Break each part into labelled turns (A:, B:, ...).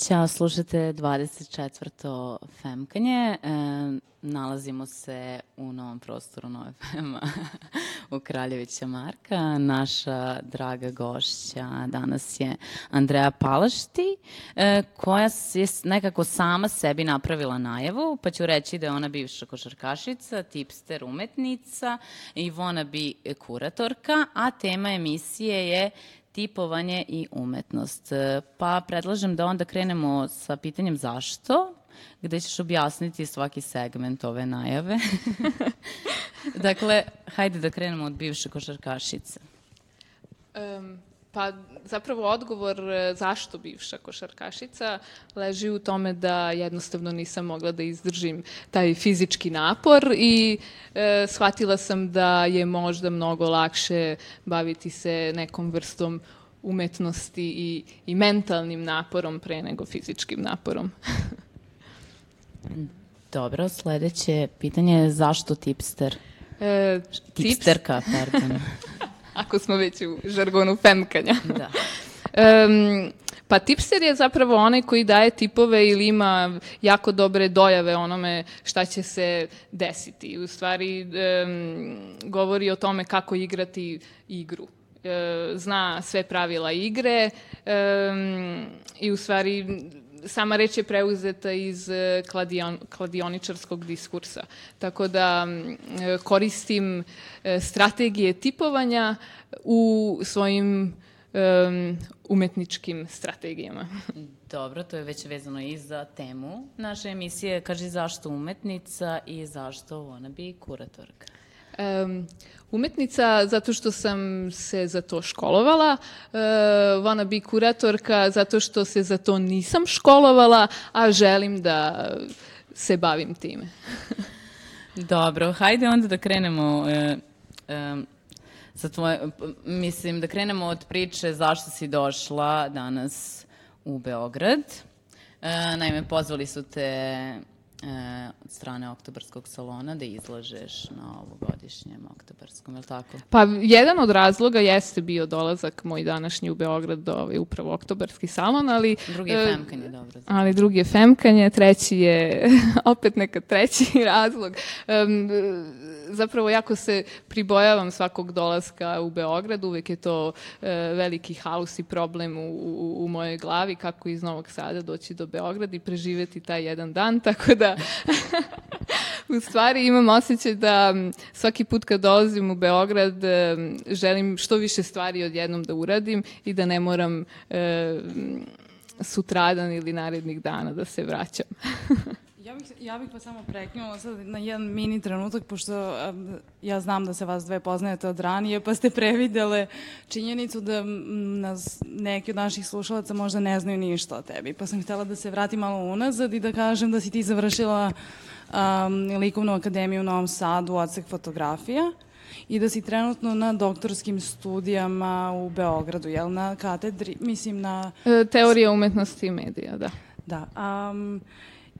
A: Ćao, slušate 24. Femkanje. E, nalazimo se u novom prostoru Nove Fema u Kraljevića Marka. Naša draga gošća danas je Andreja Palašti, e, koja je nekako sama sebi napravila najavu, pa ću reći da je ona bivša košarkašica, tipster, umetnica i bi kuratorka, a tema emisije je tipovanje i umetnost. Pa predlažem da onda krenemo sa pitanjem zašto, gde ćeš objasniti svaki segment ove najave. dakle, hajde da krenemo od bivše košarkašice.
B: Um, pa zapravo odgovor e, zašto bivša košarkašica leži u tome da jednostavno nisam mogla da izdržim taj fizički napor i e, shvatila sam da je možda mnogo lakše baviti se nekom vrstom umetnosti i, i mentalnim naporom pre nego fizičkim naporom.
A: Dobro, sledeće pitanje je zašto tipster? E, Tipsterka, tips... pardon.
B: Ako smo već u žargonu femkanja.
A: da.
B: Um, Pa tipster je zapravo onaj koji daje tipove ili ima jako dobre dojave onome šta će se desiti. U stvari um, govori o tome kako igrati igru. E, zna sve pravila igre um, i u stvari sama reč je preuzeta iz e, kladion, kladioničarskog diskursa. Tako da koristim e, strategije tipovanja u svojim um, umetničkim strategijama.
A: Dobro, to je već vezano i za temu naše emisije. Kaži zašto umetnica i zašto wannabe kuratorka?
B: Um, umetnica zato što sam se za to školovala, uh, wannabe kuratorka zato što se za to nisam školovala, a želim da se bavim time.
A: Dobro, hajde onda da krenemo e, e, za tvoje, mislim da krenemo od priče zašto si došla danas u Beograd. E, naime, pozvali su te od strane Oktobarskog salona da izlažeš na ovogodišnjem Oktobarskom, je li tako?
B: Pa jedan od razloga jeste bio dolazak moj današnji u Beograd do ovaj, upravo Oktobarski salon, ali...
A: Drugi je e, femkanje, dobro. Znači.
B: Ali drugi je femkanje, treći je opet neka treći razlog. Um, zapravo jako se pribojavam svakog dolaska u Beograd, uvek je to uh, veliki haos i problem u, u, u mojoj glavi kako iz Novog Sada doći do Beograda i preživeti taj jedan dan, tako da u stvari imam osjećaj da svaki put kad dolazim u Beograd želim što više stvari odjednom da uradim i da ne moram e, sutradan ili narednih dana da se vraćam.
C: Bih, ja bih pa samo prekinula sad na jedan mini trenutak, pošto ja znam da se vas dve poznajete od ranije, pa ste previdele činjenicu da nas, neki od naših slušalaca možda ne znaju ništa o tebi. Pa sam htela da se vratim malo unazad i da kažem da si ti završila um, Likovnu akademiju u Novom Sadu, odsek fotografija i da si trenutno na doktorskim studijama u Beogradu, jel na katedri, mislim na...
B: E, teorija umetnosti i medija, da.
C: Da. Um,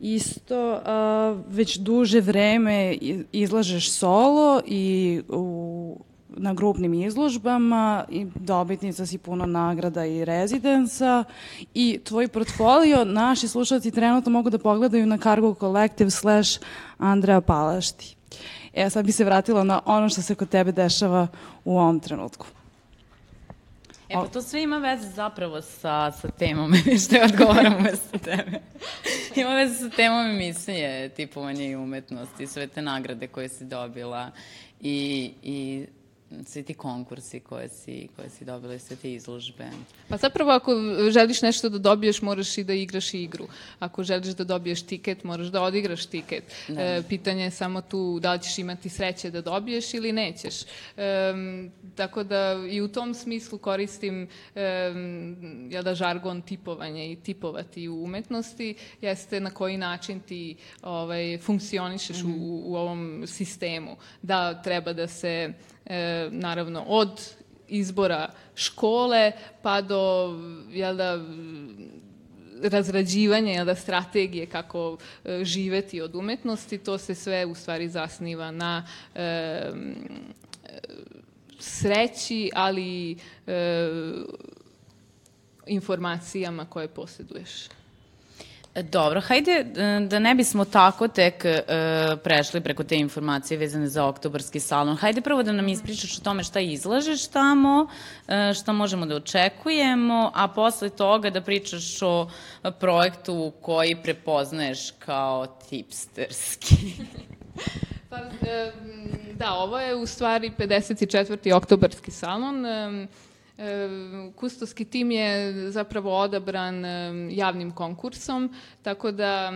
C: isto uh, već duže vreme izlažeš solo i u, na grupnim izložbama i dobitnica si puno nagrada i rezidensa i tvoj portfolio naši slušalci trenutno mogu da pogledaju na Cargo Collective slash Andreja Palašti. E, sad bi se vratila na ono što se kod tebe dešava u ovom trenutku.
A: E pa to sve ima veze zapravo sa, sa temom, što ja odgovaram umesto tebe. ima veze sa temom emisije, tipovanje i umetnosti, sve te nagrade koje si dobila i, i svi ti konkursi koje si, koje si dobila i sve te izložbe.
B: Pa zapravo ako želiš nešto da dobiješ, moraš i da igraš igru. Ako želiš da dobiješ tiket, moraš da odigraš tiket. Da. E, pitanje je samo tu da li ćeš imati sreće da dobiješ ili nećeš. E, tako da i u tom smislu koristim e, ja da žargon tipovanje i tipovati u umetnosti jeste na koji način ti ovaj, funkcionišeš mm -hmm. u, u ovom sistemu. Da treba da se e, naravno od izbora škole pa do jel da, razrađivanje jel da, strategije kako e, živeti od umetnosti, to se sve u stvari zasniva na e, sreći, ali e, informacijama koje posjeduješ.
A: Dobro, hajde e, da ne bismo tako tek uh, prešli preko te informacije vezane za oktobarski salon. Hajde prvo da nam ispričaš o tome šta izlažeš tamo, uh, šta možemo da očekujemo, a posle toga da pričaš o projektu koji prepoznaješ kao tipsterski.
B: pa, da, ovo je u stvari 54. oktobarski salon. Kustoski tim je zapravo odabran javnim konkursom, tako da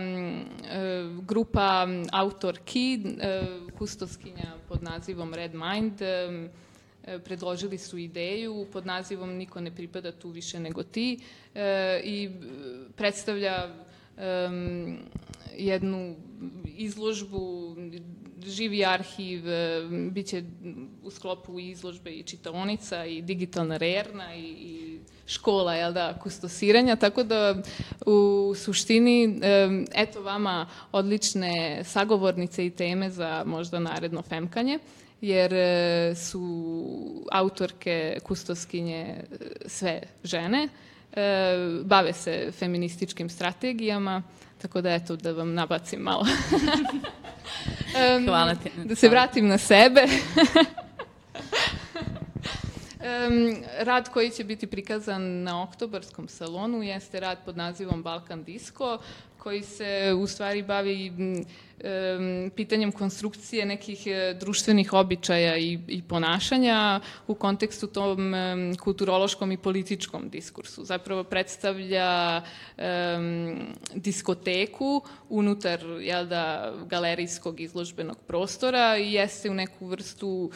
B: grupa autorki, kustoskinja pod nazivom Red Mind, predložili su ideju pod nazivom Niko ne pripada tu više nego ti i predstavlja jednu izložbu živi arhiv, e, bit će u sklopu izložbe i čitaonica i digitalna rerna i, i škola, jel da, kustosiranja, tako da u suštini, e, eto vama odlične sagovornice i teme za možda naredno femkanje, jer e, su autorke kustoskinje sve žene, bave se feminističkim strategijama, tako da eto da vam nabacim malo.
A: Hvala ti.
B: Da se vratim na sebe. Um, rad koji će biti prikazan na oktobarskom salonu jeste rad pod nazivom Balkan Disco, koji se u stvari bavi um, pitanjem konstrukcije nekih e, društvenih običaja i, i ponašanja u kontekstu tom um, kulturološkom i političkom diskursu. Zapravo predstavlja um, diskoteku unutar jel da, galerijskog izložbenog prostora i jeste u neku vrstu um,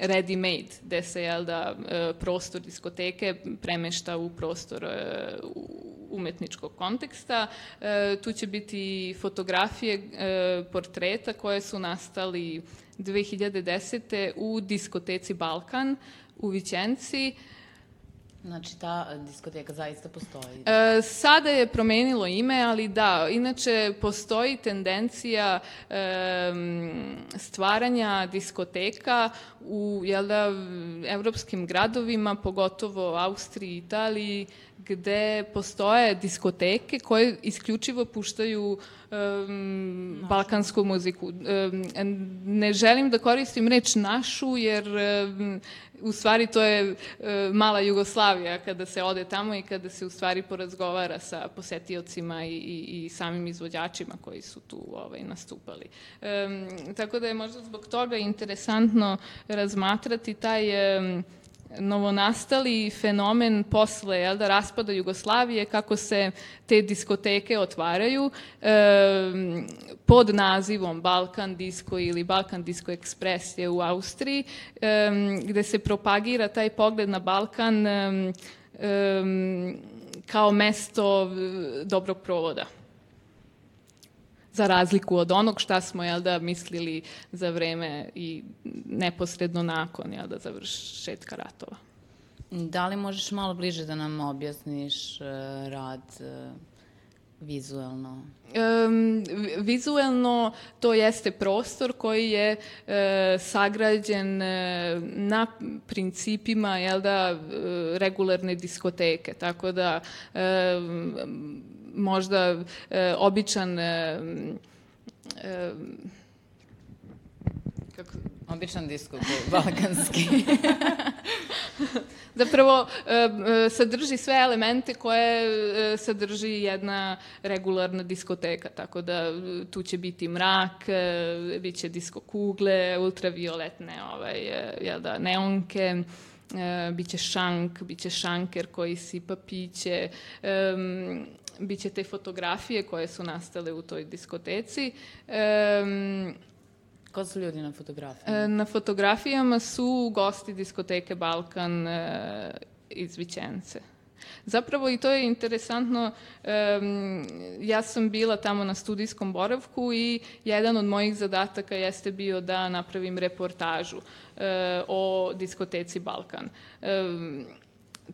B: ready-made, gde se jel da, e, prostor diskoteke premešta u prostor uh, umetničkog konteksta. E, tu će biti fotografije e, portreta koje su nastali 2010. u diskoteci Balkan u Vićenci.
A: Znači, ta diskoteka zaista postoji?
B: E, sada je promenilo ime, ali da, inače postoji tendencija e, stvaranja diskoteka u, jel da, evropskim gradovima, pogotovo Austriji i Italiji, gde postoje diskoteke koje isključivo puštaju um, balkansku muziku. Um, ne želim da koristim reč našu, jer um, u stvari to je uh, mala Jugoslavija kada se ode tamo i kada se u stvari porazgovara sa posetiocima i, i, i samim izvođačima koji su tu ovaj, nastupali. Um, tako da je možda zbog toga interesantno razmatrati taj um, novonastali fenomen posle jel da, raspada Jugoslavije, kako se te diskoteke otvaraju e, pod nazivom Balkan Disco ili Balkan Disco Express je u Austriji, e, gde se propagira taj pogled na Balkan e, kao mesto dobrog provoda za razliku od onog šta smo jel da, mislili za vreme i neposredno nakon jel da, završetka ratova.
A: Da li možeš malo bliže da nam objasniš uh, rad uh, vizuelno?
B: Um, vizuelno to jeste prostor koji je uh, sagrađen uh, na principima jel da, uh, regularne diskoteke, tako da uh, možda e, običan e,
A: e, kako Običan disko balkanski.
B: Zapravo, e, e, sadrži sve elemente koje e, sadrži jedna regularna diskoteka, tako da tu će biti mrak, bit će disko kugle, ultravioletne ovaj, jel da, neonke, biće šank, biće šanker koji sipa piće, biće te fotografije koje su nastale u toj diskoteci. Um,
A: Ko su ljudi na fotografijama?
B: E, na fotografijama su gosti diskoteke Balkan e, iz Vićence. Zapravo i to je interesantno, um, ja sam bila tamo na studijskom boravku i jedan od mojih zadataka jeste bio da napravim reportažu uh, o diskoteci Balkan. Um,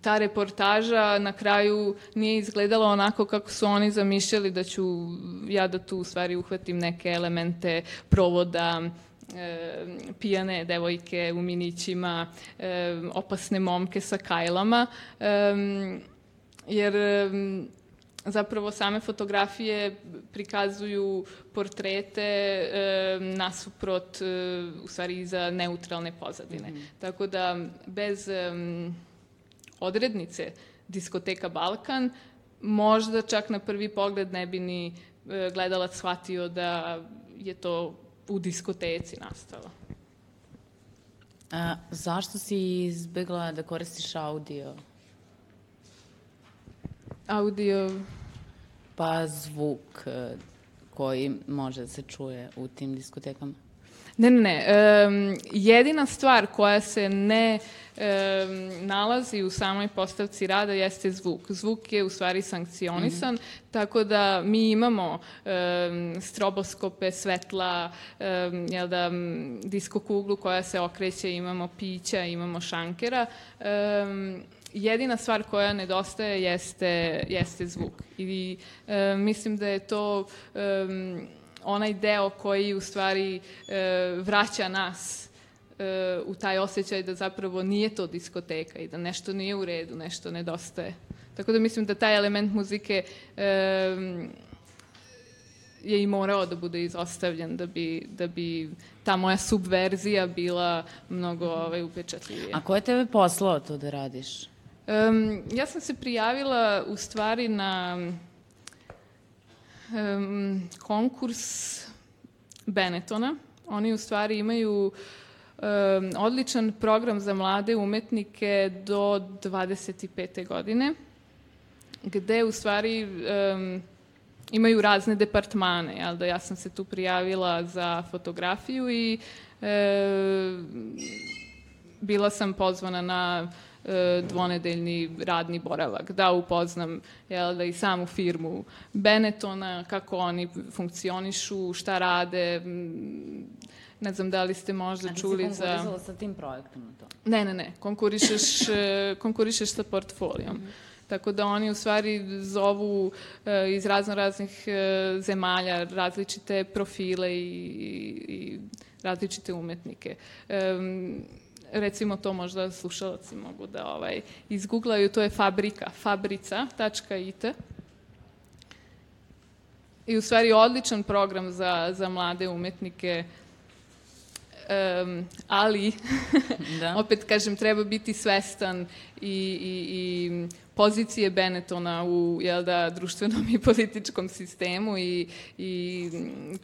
B: ta reportaža na kraju nije izgledala onako kako su oni zamišljali da ću ja da tu u stvari uhvatim neke elemente provoda, e, pijane devojke u minićima, e, opasne momke sa kajlama, e, jer e, zapravo same fotografije prikazuju portrete e, nasuprot, e, u stvari iza neutralne pozadine. Mm -hmm. Tako da bez e, odrednice diskoteka Balkan, možda čak na prvi pogled ne bi ni e, gledalac shvatio da je to u diskoteci nastalo.
A: A, zašto si izbegla da koristiš audio?
B: Audio...
A: Pa zvuk e, koji može da se čuje u tim diskotekama.
B: Ne, ne, ne. Um, jedina stvar koja se ne um, nalazi u samoj postavci rada jeste zvuk. Zvuk je u stvari sankcionisan, mm -hmm. tako da mi imamo um, stroboskope, svetla, um, jel da, disko kuglu koja se okreće, imamo pića, imamo šankera. Um, jedina stvar koja nedostaje jeste, jeste zvuk. I um, mislim da je to... Um, onaj deo koji u stvari e, vraća nas e, u taj osjećaj da zapravo nije to diskoteka i da nešto nije u redu, nešto nedostaje. Tako da mislim da taj element muzike e, je i morao da bude izostavljen da bi, da bi ta moja subverzija bila mnogo ovaj, upečatljivija.
A: A ko je tebe poslao to da radiš?
B: Um, ja sam se prijavila u stvari na um, konkurs Benetona. Oni u stvari imaju um, odličan program za mlade umetnike do 25. godine, gde u stvari um, imaju razne departmane. Jel da ja sam se tu prijavila za fotografiju i e, bila sam pozvana na e, dvonedeljni radni boravak, da upoznam jel, da i samu firmu Benetona, kako oni funkcionišu, šta rade, ne znam da li ste možda
A: znači,
B: čuli
A: za... Znači si konkurisala sa tim projektom na to?
B: Ne, ne, ne, konkurišeš, e, konkurišeš sa portfolijom. Mm -hmm. Tako da oni u stvari zovu e, iz razno raznih e, zemalja različite profile i, i različite umetnike. E, recimo to možda slušalci mogu da ovaj, izgooglaju, to je fabrika, fabrica.it. I u stvari odličan program za, za mlade umetnike, um, ali, da. opet kažem, treba biti svestan i, i, i pozicije Benetona u jel da, društvenom i političkom sistemu i, i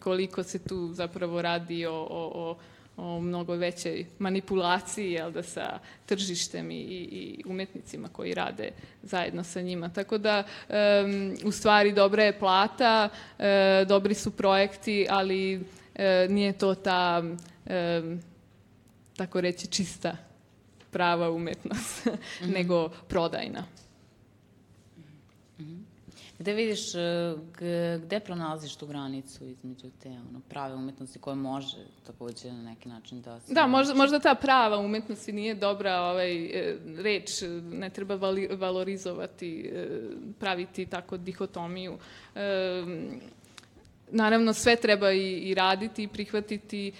B: koliko se tu zapravo radi o, o, o o mnogo većoj manipulaciji jel da, sa tržištem i, i umetnicima koji rade zajedno sa njima. Tako da, um, u stvari, dobra je plata, uh, dobri su projekti, ali uh, nije to ta, um, tako reći, čista prava umetnost, mm -hmm. nego prodajna.
A: Gde vidiš, e, gde pronalaziš tu granicu između te ono, prave umetnosti koje može takođe na neki način da se...
B: Da, možda, možda ta prava umetnosti nije dobra ovaj, e, reč, ne treba vali, valorizovati, e, praviti tako dihotomiju. Naravno, sve treba i, i raditi i prihvatiti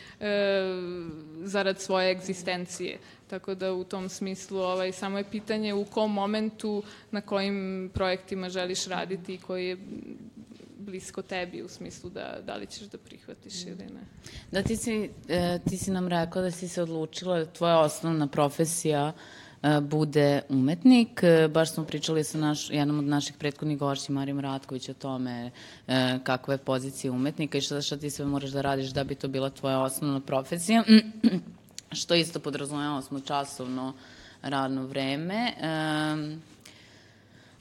B: zarad svoje egzistencije. Tako da u tom smislu ovaj, samo je pitanje u kom momentu, na kojim projektima želiš raditi i koji je blisko tebi u smislu da, da li ćeš da prihvatiš ili ne.
A: Da, ti si, e, ti si nam rekla da si se odlučila da tvoja osnovna profesija e, bude umetnik. E, baš smo pričali sa naš, jednom od naših prethodnih gošća, Marijom Ratković, o tome e, kakva je pozicija umetnika i šta, šta ti sve moraš da radiš da bi to bila tvoja osnovna profesija. što isto podrazumeva časovno radno vreme. Um,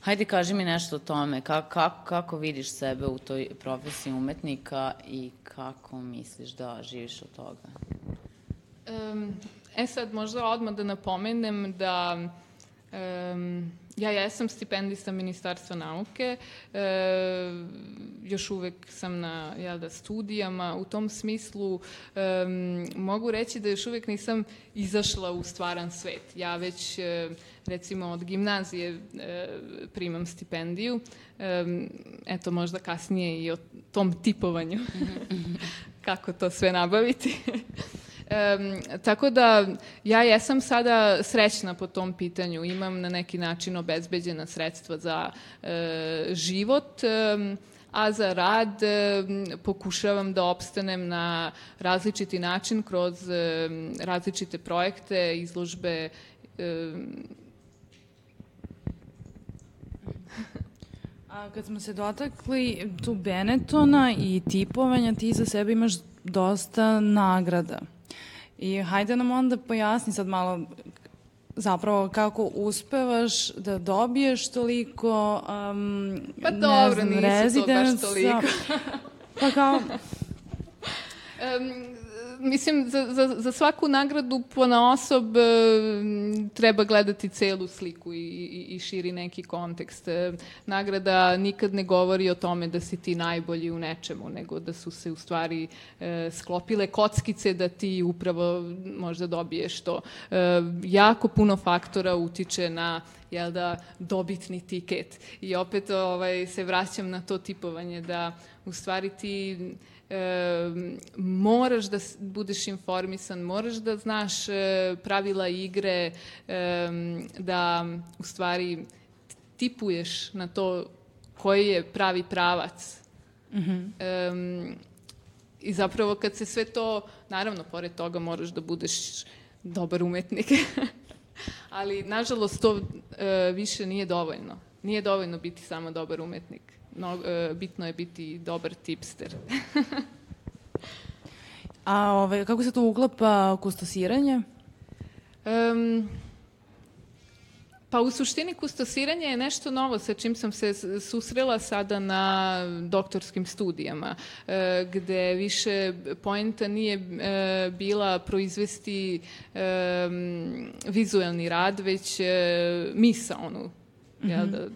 A: hajde kaži mi nešto o tome, kako, kako, kako vidiš sebe u toj profesiji umetnika i kako misliš da živiš od toga?
B: Um, e sad, možda odmah da napomenem da Um, ja jesam stipendista Ministarstva nauke, e, još uvek sam na jel da, studijama. U tom smislu um, mogu reći da još uvek nisam izašla u stvaran svet. Ja već, e, recimo, od gimnazije e, primam stipendiju. E, eto, možda kasnije i o tom tipovanju. Kako to sve nabaviti. Um, tako da ja jesam sada srećna po tom pitanju. Imam na neki način obezbeđena sredstva za uh, život, um, a za rad um, pokušavam da opstanem na različiti način kroz um, različite projekte, izložbe um,
C: A kad smo se dotakli tu Benetona i tipovanja, ti za sebe imaš dosta nagrada. I hajde nam onda pojasni sad malo zapravo kako uspevaš da dobiješ toliko um,
B: Pa dobro,
C: ne znam,
B: nisu to baš toliko.
C: pa kao,
B: Um, mislim, za, za, za svaku nagradu po osob e, treba gledati celu sliku i, i, i širi neki kontekst. E, nagrada nikad ne govori o tome da si ti najbolji u nečemu, nego da su se u stvari e, sklopile kockice da ti upravo možda dobiješ to. Jako puno faktora utiče na jel da, dobitni tiket. I opet ovaj, se vraćam na to tipovanje da u stvari ti e, moraš da budeš informisan, moraš da znaš e, pravila igre, e, da u stvari tipuješ na to koji je pravi pravac. Em, I zapravo kad se sve to, naravno, pored toga moraš da budeš dobar umetnik. Ali, nažalost, to e, više nije dovoljno. Nije dovoljno biti samo dobar umetnik. No, e, bitno je biti dobar tipster.
C: a ove, kako se to uklapa kustosiranje?
B: Um, pa u suštini kustosiranje je nešto novo sa čim sam se susrela sada na doktorskim studijama, e, gde više poenta nije e, bila proizvesti e, vizuelni rad, već e, misaonu, jel da,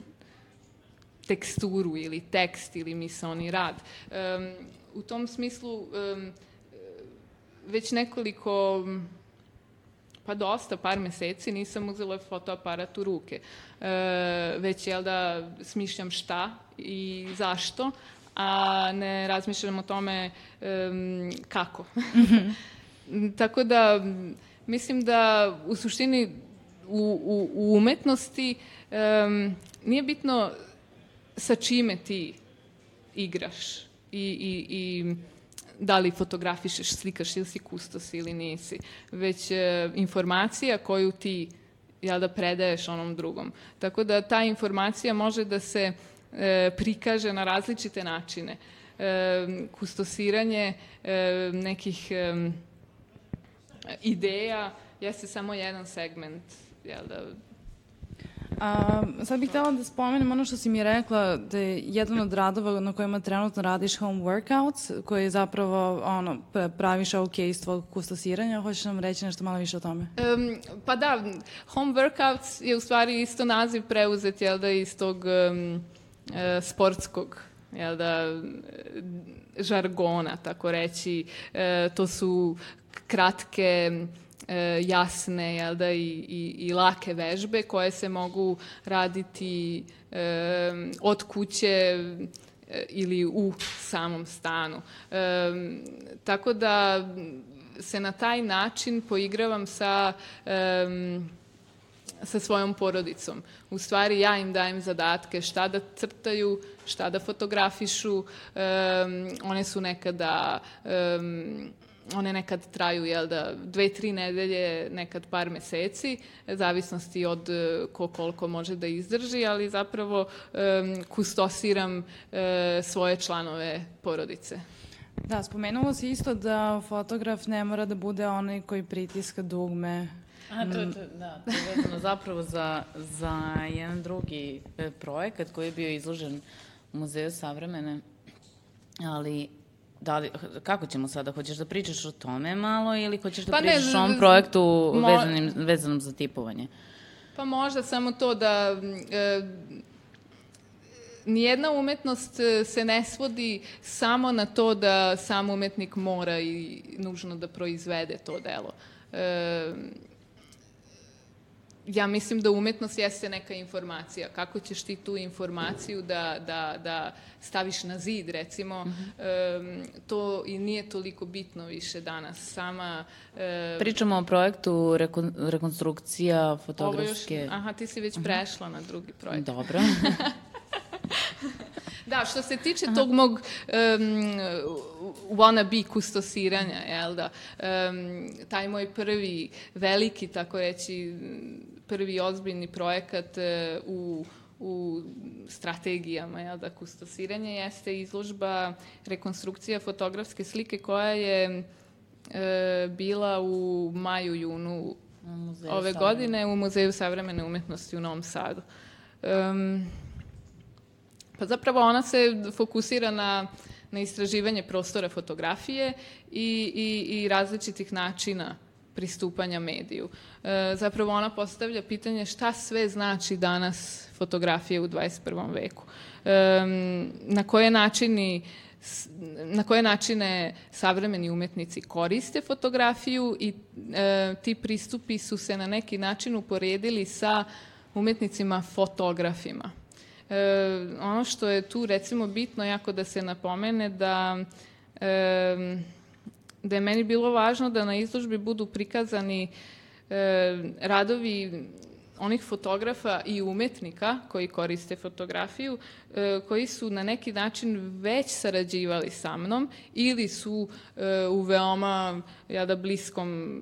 B: teksturu ili tekst ili misaoni rad. Um, u tom smislu um, već nekoliko pa dosta, par meseci nisam uzela fotoaparat u ruke. E, već, jel da, smišljam šta i zašto, a ne razmišljam o tome em, kako. Tako da, mislim da u suštini u, u, u umetnosti em, nije bitno sa čime ti igraš i, i, i da li fotografišeš, slikaš ili si kustos ili nisi, već e, informacija koju ti jel da predaješ onom drugom. Tako da ta informacija može da se e, prikaže na različite načine. E, kustosiranje e, nekih e, ideja jeste samo jedan segment jel da,
C: A, sad bih htela da spomenem ono što si mi rekla, da je jedan od radova na kojima trenutno radiš home workouts, koji je zapravo ono, pravi showcase tvojeg kustosiranja. Hoćeš nam reći nešto malo više o tome?
B: Um, pa da, home workouts je u stvari isto naziv preuzet, jel da, iz tog um, sportskog, jel da, e, žargona, tako reći. E, to su kratke, jasne, jel da, i, i, i lake vežbe koje se mogu raditi e, od kuće e, ili u samom stanu. E, tako da se na taj način poigravam sa em, sa svojom porodicom. U stvari ja im dajem zadatke šta da crtaju, šta da fotografišu. em, one su nekada em, one nekad traju, jel da, dve, tri nedelje, nekad par meseci, zavisnosti od e, ko koliko može da izdrži, ali zapravo em, kustosiram e, svoje članove porodice.
C: Da, spomenulo si isto da fotograf ne mora da bude onaj koji pritiska dugme.
A: A, to, to, da, to je vezano zapravo za, za jedan drugi projekat koji je bio izložen u Muzeju savremene, ali da li, kako ćemo sada? Hoćeš da pričaš o tome malo ili hoćeš da
B: Pa ne,
A: pričaš o
B: z-
A: ovom projektu
B: mo-
A: vezanim, vezanom za tipovanje?
B: Pa možda samo to da e, nijedna umetnost e, se ne svodi samo na to da sam umetnik mora i nužno da proizvede to delo. E, ja mislim da umetnost jeste neka informacija. Kako ćeš ti tu informaciju da, da, da staviš na zid, recimo, mm -hmm. to i nije toliko bitno više danas. Sama...
A: E, Pričamo o projektu rekon, rekonstrukcija fotografske...
B: Još, aha, ti si već mhm. prešla uh -huh. na drugi projekt.
A: Dobro.
B: Da, što se tiče Aha. tog mog um, wannabe kustosiranja, jel da, um, taj moj prvi veliki, tako reći, prvi ozbiljni projekat uh, u u strategijama jel da, kustosiranja jeste izložba rekonstrukcija fotografske slike koja je e, bila u maju, junu ove godine u Muzeju savremene umetnosti u Novom Sadu. Um, Pa zapravo ona se fokusira na, na istraživanje prostora fotografije i, i, i različitih načina pristupanja mediju. E, zapravo ona postavlja pitanje šta sve znači danas fotografija u 21. veku. E, na koje načini na koje načine savremeni umetnici koriste fotografiju i e, ti pristupi su se na neki način uporedili sa umetnicima fotografima. E, ono što je tu recimo bitno jako da se napomene da e, da je meni bilo važno da na izložbi budu prikazani e, radovi onih fotografa i umetnika koji koriste fotografiju, e, koji su na neki način već sarađivali sa mnom ili su e, u veoma jada, bliskom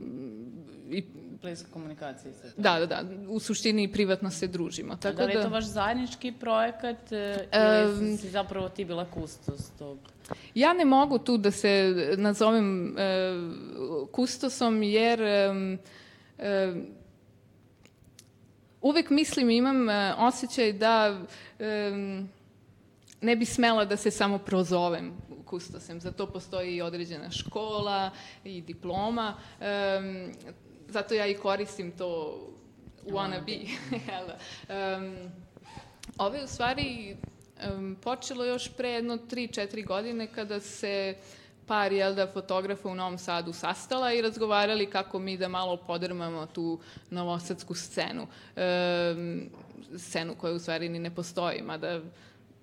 B: i
A: bliska komunikacija sa
B: Da, da, da. U suštini privatno se družimo.
A: Tako da li je da- to vaš zajednički projekat e, ili um, si zapravo ti bila kustos tog?
B: Ja ne mogu tu da se nazovem e, kustosom jer e, e, uvek mislim, imam e, osjećaj da e, ne bi smela da se samo prozovem kustosem. Za to postoji i određena škola i diploma. E, zato ja i koristim to wannabe. um, ove u stvari um, počelo još pre jedno 3-4 godine kada se par jel da, fotografa u Novom Sadu sastala i razgovarali kako mi da malo podrmamo tu novosadsku scenu. Um, scenu koja u stvari ni ne postoji, mada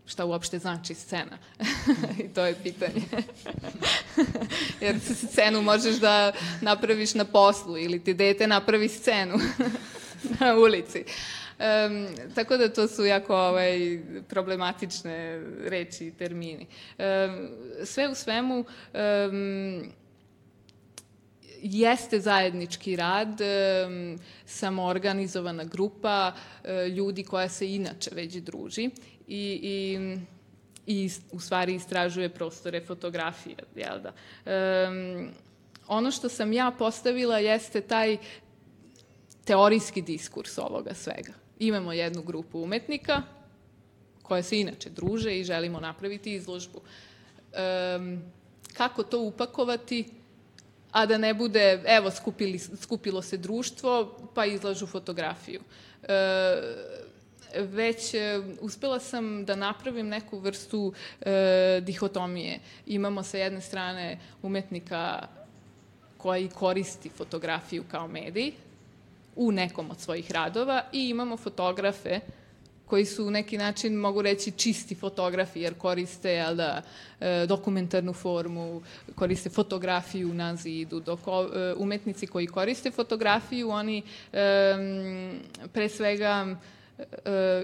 B: šta uopšte znači scena. I to je pitanje. Jer scenu možeš da napraviš na poslu ili ti dete napravi scenu na ulici. Um, tako da to su jako ovaj, problematične reči i termini. Um, sve u svemu, um, jeste zajednički rad, um, samoorganizovana grupa uh, ljudi koja se inače već druži i, i i u stvari istražuje prostore fotografije, jel da? Um, ono što sam ja postavila jeste taj teorijski diskurs ovoga svega. Imamo jednu grupu umetnika koja se inače druže i želimo napraviti izložbu. Um, kako to upakovati, a da ne bude, evo, skupili, skupilo se društvo, pa izlažu fotografiju. Uh, već e, uspela sam da napravim neku vrstu e, dihotomije. Imamo sa jedne strane umetnika koji koristi fotografiju kao medij u nekom od svojih radova i imamo fotografe koji su u neki način, mogu reći, čisti fotografi, jer koriste jel da, e, dokumentarnu formu, koriste fotografiju na zidu, dok umetnici koji koriste fotografiju, oni pre svega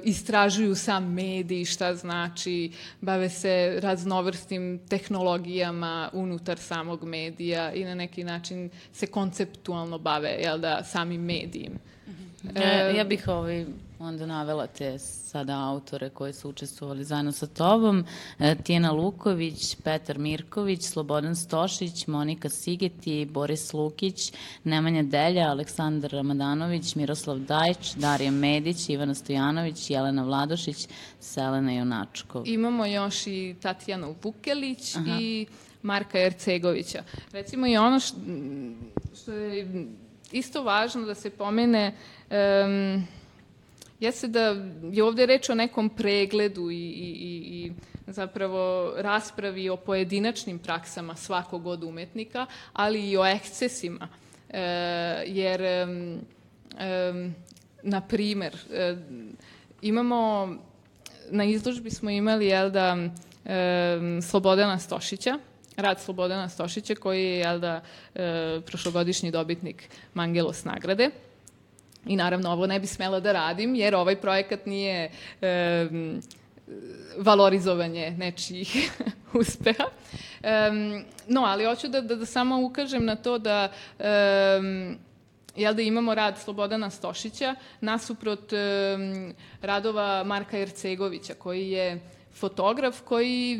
B: istražuju sam mediji, šta znači, bave se raznovrstim tehnologijama unutar samog medija i na neki način se konceptualno bave, jel da, samim medijem.
A: E, ja bih ovaj, onda navela te sada autore koji su učestvovali zajedno sa tobom. E, Tijena Luković, Petar Mirković, Slobodan Stošić, Monika Sigeti, Boris Lukić, Nemanja Delja, Aleksandar Ramadanović, Miroslav Dajić, Darija Medić, Ivana Stojanović, Jelena Vladošić, Selena Junačkov.
B: Imamo još i Tatjanu Vukelić Aha. i Marka Ercegovića. Recimo i ono što, što je isto važno da se pomene um, jeste da je ovde reč o nekom pregledu i, i, i, i zapravo raspravi o pojedinačnim praksama svakog od umetnika, ali i o ekscesima. E, jer, e, na primer, e, imamo, na izložbi smo imali, jel da, e, Slobodana Stošića, rad Slobodana Stošića, koji je, jel da, e, prošlogodišnji dobitnik Mangelos nagrade. I naravno, ovo ne bi smela da radim, jer ovaj projekat nije e, valorizovanje nečijih uspeha. Um, no, ali hoću da, da, da samo ukažem na to da um, jel da imamo rad Slobodana Stošića nasuprot um, radova Marka Ercegovića, koji je fotograf koji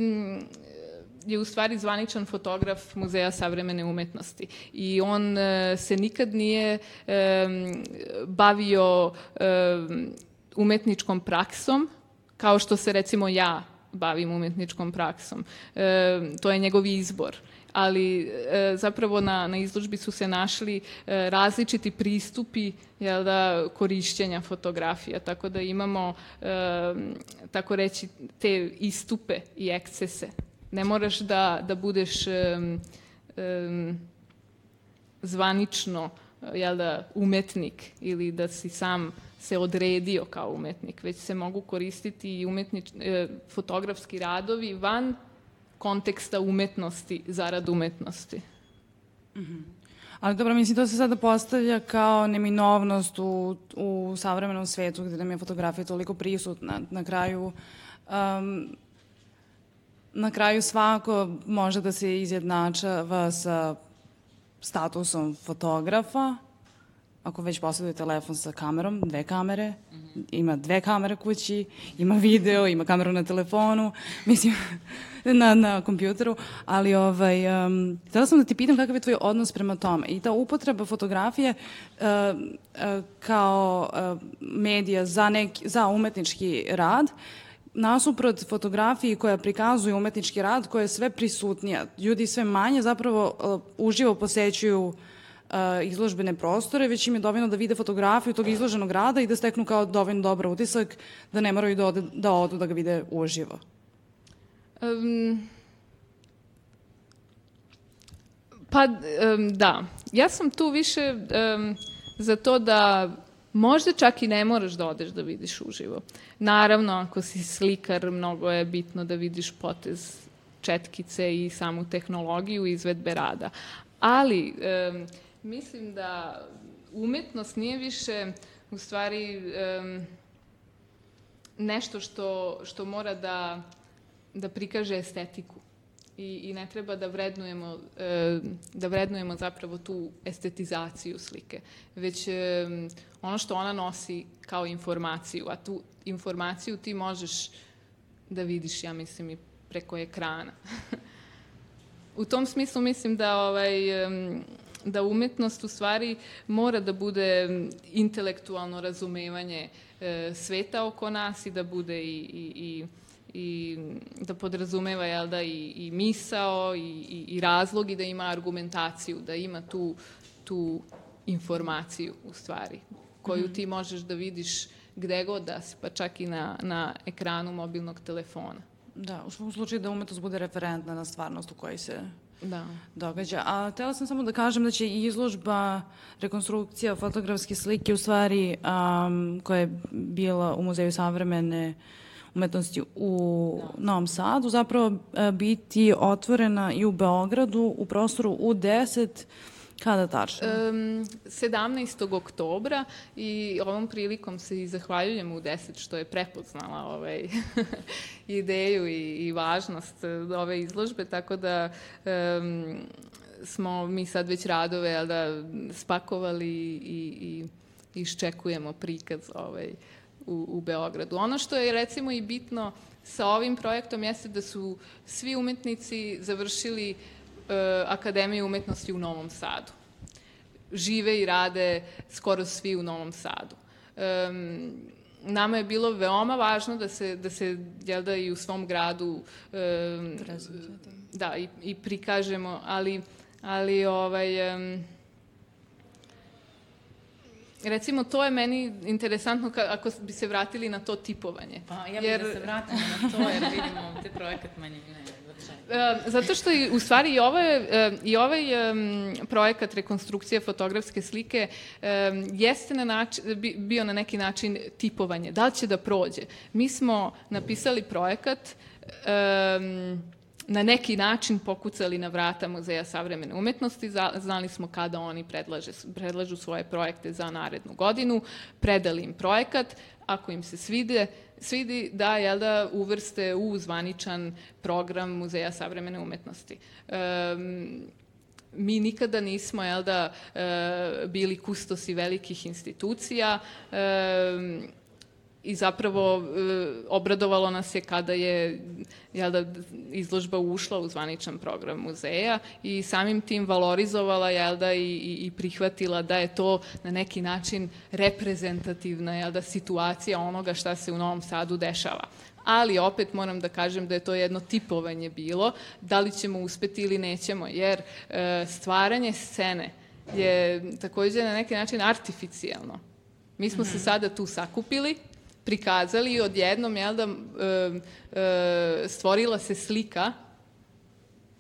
B: je u stvari zvaničan fotograf Muzeja savremene umetnosti i on uh, se nikad nije um, bavio um, umetničkom praksom kao što se recimo ja bavim umetničkom praksom. E, to je njegov izbor ali e, zapravo na, na izložbi su se našli e, različiti pristupi jel da, korišćenja fotografija, tako da imamo, e, tako reći, te istupe i ekscese. Ne moraš da, da budeš e, e, zvanično jel da, umetnik ili da si sam se odredio kao umetnik, već se mogu koristiti i umetnič, e, fotografski radovi van konteksta umetnosti zarad umetnosti.
C: Mm -hmm. Ali dobro, mislim, to se sada postavlja kao neminovnost u, u savremenom svetu gde nam je fotografija toliko prisutna. Na kraju, um, na kraju svako može da se izjednačava sa statusom fotografa, ako već posjeduje telefon sa kamerom, dve kamere, mm -hmm. ima dve kamere kući, ima video, ima kameru na telefonu, mislim, na, na kompjuteru, ali ovaj, um, htela sam da ti pitam kakav je tvoj odnos prema tome i ta upotreba fotografije uh, uh, kao uh, medija za, neki, za umetnički rad, nasuprot fotografiji koja prikazuje umetnički rad, koja je sve prisutnija. Ljudi sve manje zapravo uh, uživo posećuju uh, izložbene prostore, već im je dovoljno da vide fotografiju tog izloženog rada i da steknu kao dovoljno dobar utisak, da ne moraju da, ode, da odu da ga vide uživo. Um,
B: pa, um, da. Ja sam tu više um, za to da možda čak i ne moraš da odeš da vidiš uživo. Naravno, ako si slikar, mnogo je bitno da vidiš potez četkice i samu tehnologiju izvedbe rada. Ali, um, Mislim da umetnost nije više u stvari um, nešto što, što mora da, da prikaže estetiku. I, i ne treba da vrednujemo, e, da vrednujemo zapravo tu estetizaciju slike, već e, ono što ona nosi kao informaciju, a tu informaciju ti možeš da vidiš, ja mislim, i preko ekrana. u tom smislu mislim da ovaj, da umetnost u stvari mora da bude intelektualno razumevanje e, sveta oko nas i da bude i, i, i i da podrazumeva jel da, i, i misao i, i, i razlog i da ima argumentaciju, da ima tu, tu informaciju u stvari koju mhm. ti možeš da vidiš gde god da si, pa čak i na, na ekranu mobilnog telefona.
C: Da, u svom slučaju da umetnost bude referentna na stvarnost u kojoj se
B: da.
C: događa. A htela sam samo da kažem da će izložba, rekonstrukcija fotografske slike u stvari um, koja je bila u Muzeju savremene umetnosti u. Novom Sadu zapravo uh, biti otvorena i u Beogradu u prostoru U10 Kada tačno? Um,
B: 17. oktobra i ovom prilikom se i zahvaljujem u 10 što je prepoznala ovaj ideju i, i važnost ove izložbe, tako da um, smo mi sad već radove da, spakovali i, i iščekujemo prikaz ovaj, u, u Beogradu. Ono što je recimo i bitno sa ovim projektom jeste da su svi umetnici završili E, Akademije umetnosti u Novom Sadu. Žive i rade skoro svi u Novom Sadu. Um, nama je bilo veoma važno da se, da se jel da, i u svom gradu um, da, i, i prikažemo, ali, ali ovaj, um, recimo, to je meni interesantno ka, ako bi se vratili na to tipovanje.
A: Pa ja bih jer... da se vratimo na to, jer vidimo te projekat manje ne.
B: Zato što i, u stvari i ovaj, i ovaj projekat rekonstrukcije fotografske slike jeste na način, bio na neki način tipovanje. Da li će da prođe? Mi smo napisali projekat um, na neki način pokucali na vrata Muzeja savremene umetnosti, znali smo kada oni predlaže, predlažu svoje projekte za narednu godinu, predali im projekat, ako im se svide, svidi da, jel da, uvrste u zvaničan program Muzeja savremene umetnosti. Um, mi nikada nismo jel da, e, bili kustosi velikih institucija, e, i zapravo e, obradovalo nas je kada je jel da, izložba ušla u zvaničan program muzeja i samim tim valorizovala jel da, i, i prihvatila da je to na neki način reprezentativna jel da, situacija onoga šta se u Novom Sadu dešava. Ali opet moram da kažem da je to jedno tipovanje bilo, da li ćemo uspeti ili nećemo, jer e, stvaranje scene je takođe na neki način artificijalno. Mi smo mm -hmm. se mhm. sada tu sakupili, prikazali i odjednom, jel da, e, stvorila se slika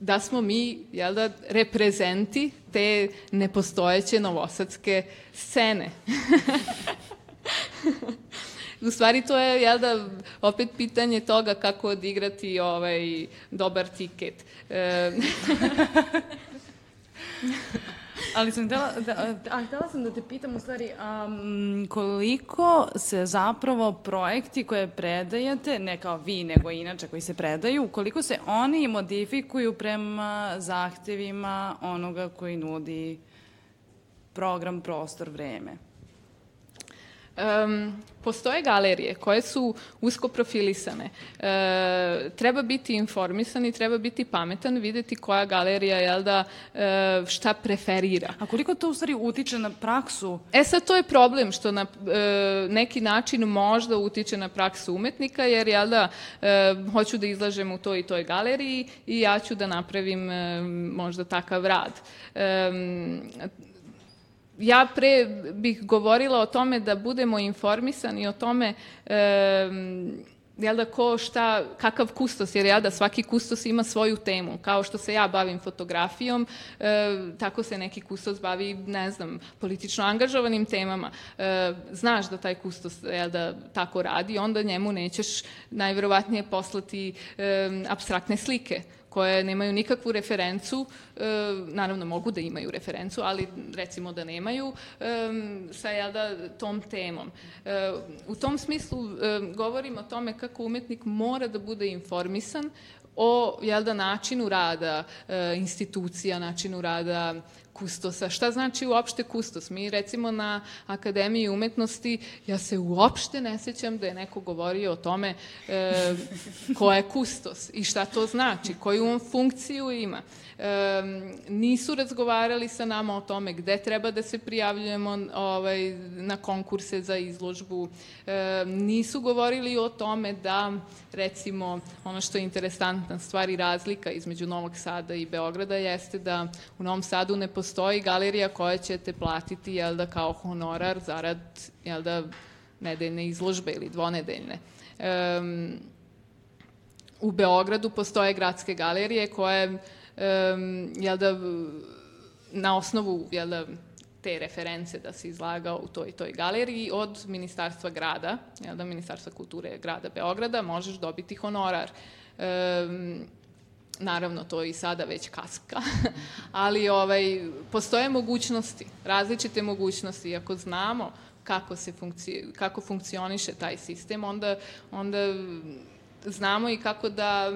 B: da smo mi, jel da, reprezenti te nepostojeće novosadske scene. U stvari to je, jel da, opet pitanje toga kako odigrati ovaj dobar tiket. E,
C: Ali sam htela, da, a, htela sam da te pitam u stvari um, koliko se zapravo projekti koje predajete, ne kao vi, nego inače koji se predaju, koliko se oni modifikuju prema zahtevima onoga koji nudi program, prostor, vreme?
B: Um, postoje galerije koje su usko profilisane. E, treba biti informisan i treba biti pametan, videti koja galerija, jel da, e, šta preferira.
C: A koliko to u stvari utiče na praksu?
B: E sad, to je problem što na e, neki način možda utiče na praksu umetnika, jer, jel da, e, hoću da izlažem u toj i toj galeriji i ja ću da napravim e, možda takav rad. E, ja pre bih govorila o tome da budemo informisani o tome e, jel da ko šta, kakav kustos, jer ja da svaki kustos ima svoju temu. Kao što se ja bavim fotografijom, e, tako se neki kustos bavi, ne znam, politično angažovanim temama. E, znaš da taj kustos jel da tako radi, onda njemu nećeš najverovatnije poslati e, abstraktne slike koje nemaju nikakvu referencu, e, naravno mogu da imaju referencu, ali recimo da nemaju, e, sa jel da, tom temom. E, u tom smislu e, govorim o tome kako umetnik mora da bude informisan o jel da, načinu rada e, institucija, načinu rada kustosa. Šta znači uopšte kustos? Mi recimo na Akademiji umetnosti, ja se uopšte ne sećam da je neko govorio o tome e, ko je kustos i šta to znači, koju on funkciju ima e, nisu razgovarali sa nama o tome gde treba da se prijavljujemo ovaj, na konkurse za izložbu, e, nisu govorili o tome da, recimo, ono što je interesantna stvar i razlika između Novog Sada i Beograda jeste da u Novom Sadu ne postoji galerija koja ćete platiti, jel da, kao honorar zarad, jel da, nedeljne izložbe ili dvonedeljne. Um, u Beogradu postoje gradske galerije koje um, jel da, na osnovu jel da, te reference da se izlagao u toj toj galeriji od Ministarstva grada, jel da, Ministarstva kulture grada Beograda, možeš dobiti honorar. Um, naravno to i sada već kaska, ali ovaj, postoje mogućnosti, različite mogućnosti. Ako znamo kako, se funkci, kako funkcioniše taj sistem, onda, onda znamo i kako da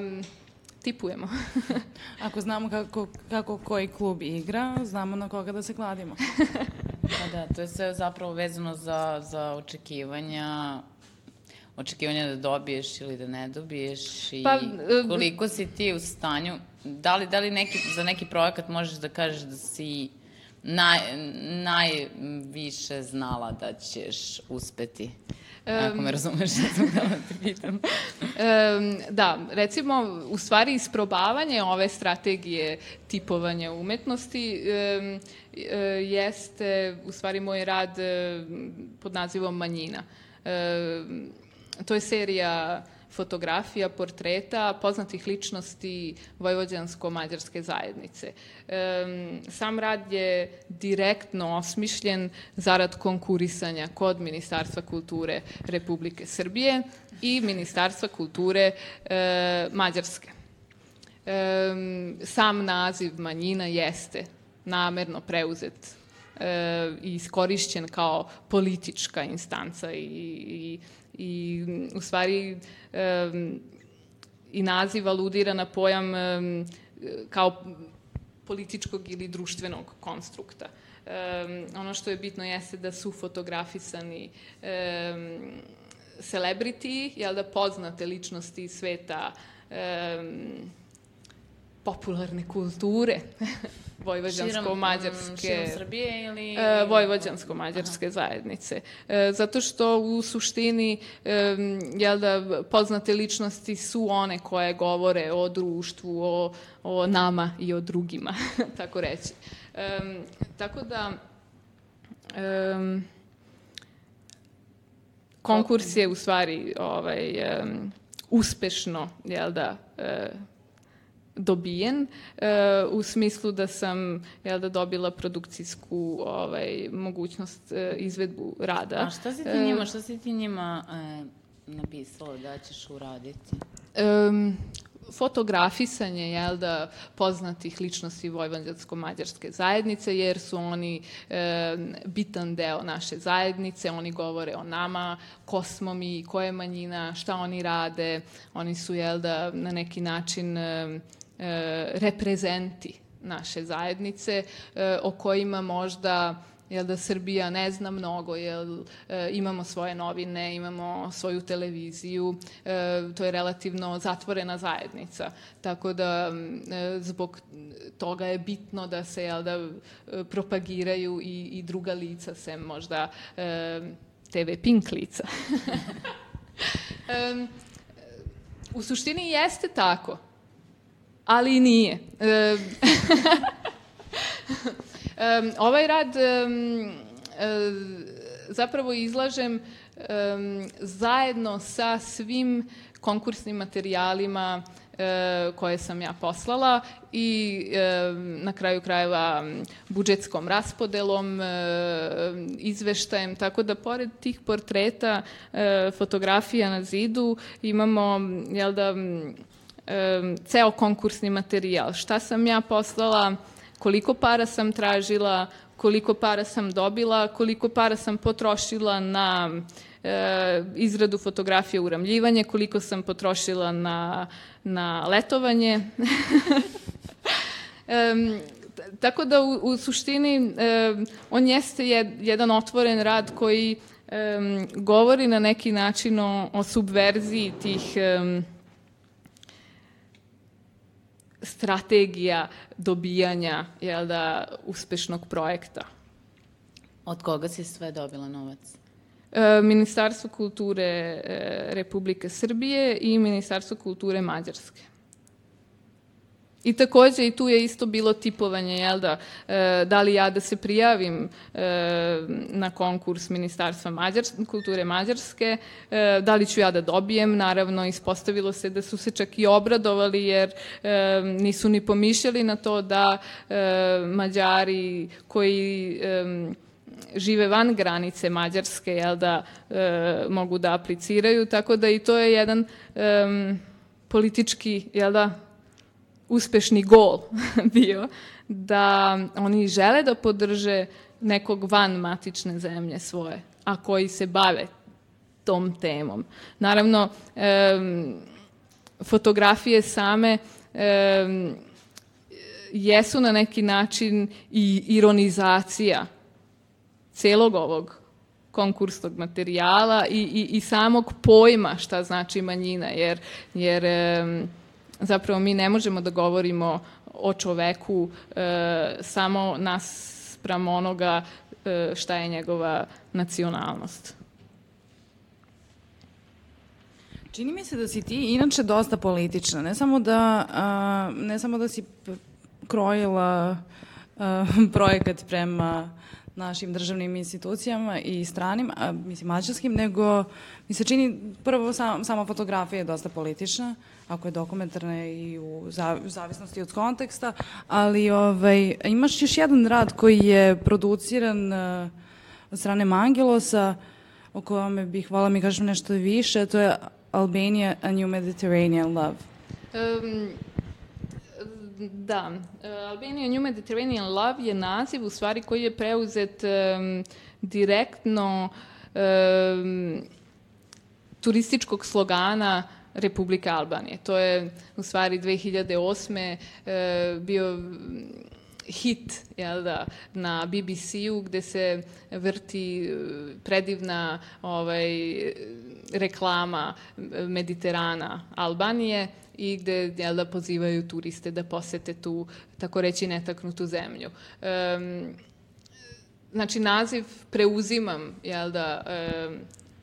B: tipujemo.
C: Ako znamo kako, kako koji klub igra, znamo na koga da se kladimo.
A: pa da, to je sve zapravo vezano za, za očekivanja očekivanja da dobiješ ili da ne dobiješ i pa, e, koliko si ti u stanju, da li, da li neki, za neki projekat možeš da kažeš da si naj, najviše znala da ćeš uspeti? Ako me razumeš, ja sam da te pitam.
B: Da, recimo, u stvari isprobavanje ove strategije tipovanja umetnosti um, jeste u stvari moj rad pod nazivom Manjina. Um, to je serija fotografija, portreta poznatih ličnosti vojvođansko-mađarske zajednice. Sam rad je direktno osmišljen zarad konkurisanja kod Ministarstva kulture Republike Srbije i Ministarstva kulture e, Mađarske. Sam naziv manjina jeste namerno preuzet e, i iskorišćen kao politička instanca i, i i u stvari um, i naziv aludira na pojam um, kao političkog ili društvenog konstrukta. Um, ono što je bitno jeste da su fotografisani um, celebrity, jel da poznate ličnosti sveta um, popularne kulture vojvođansko-mađarske...
A: Širom Srbije ili...
B: E, vojvođansko-mađarske zajednice. E, zato što u suštini, e, jel da, poznate ličnosti su one koje govore o društvu, o, o nama i o drugima, tako reći. E, tako da... E, konkurs je u stvari ovaj, um, uspešno, jel da, uh, dobijen e, u smislu da sam jel da dobila produkcijsku ovaj mogućnost e, izvedbu rada.
A: A šta si ti njima, šta si ti njima e, napisala da ćeš uraditi?
B: Um, fotografisanje jel da poznatih ličnosti vojvođansko-mađarske zajednice jer su oni e, bitan deo naše zajednice, oni govore o nama, ko smo mi, ko je manjina, šta oni rade, oni su jel da na neki način e, E, reprezenti naše zajednice e, o kojima možda jel da Srbija ne zna mnogo, jel e, imamo svoje novine, imamo svoju televiziju, e, to je relativno zatvorena zajednica. Tako da e, zbog toga je bitno da se jel da propagiraju i, i druga lica sem možda e, TV Pink lica. e, u suštini jeste tako ali i nije. E, ovaj rad zapravo izlažem zajedno sa svim konkursnim materijalima e, koje sam ja poslala i na kraju krajeva budžetskom raspodelom, e, izveštajem, tako da pored tih portreta, fotografija na zidu imamo, jel da, um, ceo konkursni materijal. Šta sam ja poslala, koliko para sam tražila, koliko para sam dobila, koliko para sam potrošila na e, izradu fotografije uramljivanje, koliko sam potrošila na, na letovanje. um, tako da u, u suštini um, on jeste jed, jedan otvoren rad koji um, govori na neki način o, o subverziji tih um, strategija dobijanja jel da, uspešnog projekta.
A: Od koga si sve dobila novac?
B: E, Ministarstvo kulture e, Republike Srbije i Ministarstvo kulture Mađarske. I takođe i tu je isto bilo tipovanje, jel da, e, da li ja da se prijavim e, na konkurs Ministarstva Mađarske, kulture Mađarske, e, da li ću ja da dobijem, naravno ispostavilo se da su se čak i obradovali jer e, nisu ni pomišljali na to da e, Mađari koji e, žive van granice Mađarske, jel da, e, mogu da apliciraju, tako da i to je jedan e, politički, jel da, uspešni gol bio, da oni žele da podrže nekog van matične zemlje svoje, a koji se bave tom temom. Naravno, um, fotografije same um, jesu na neki način i ironizacija celog ovog konkursnog materijala i, i, i samog pojma šta znači manjina, jer, jer um, zapravo mi ne možemo da govorimo o čoveku e, samo naspram onoga e, šta je njegova nacionalnost.
C: Čini mi se da si ti inače dosta politična, ne samo da, a, ne samo da si krojila a, projekat prema našim državnim institucijama i stranim, a, mislim mađarskim, nego mi se čini prvo sam, sama fotografija je dosta politična, ako je dokumentarna i u, zav, u zavisnosti od konteksta, ali ovaj, imaš još jedan rad koji je produciran uh, od strane Mangelosa, o kome bih volila mi kažem nešto više, to je Albania, A New Mediterranean Love. Um,
B: da, Albania New Mediterranean Love je naziv u stvari koji je preuzet um, direktno um, turističkog slogana Republike Albanije. To je u stvari 2008. Uh, bio hit jel da, na BBC-u gde se vrti uh, predivna ovaj, reklama Mediterana Albanije i gde jel da, pozivaju turiste da posete tu, tako reći, netaknutu zemlju. Um, znači, naziv preuzimam, jel da, um,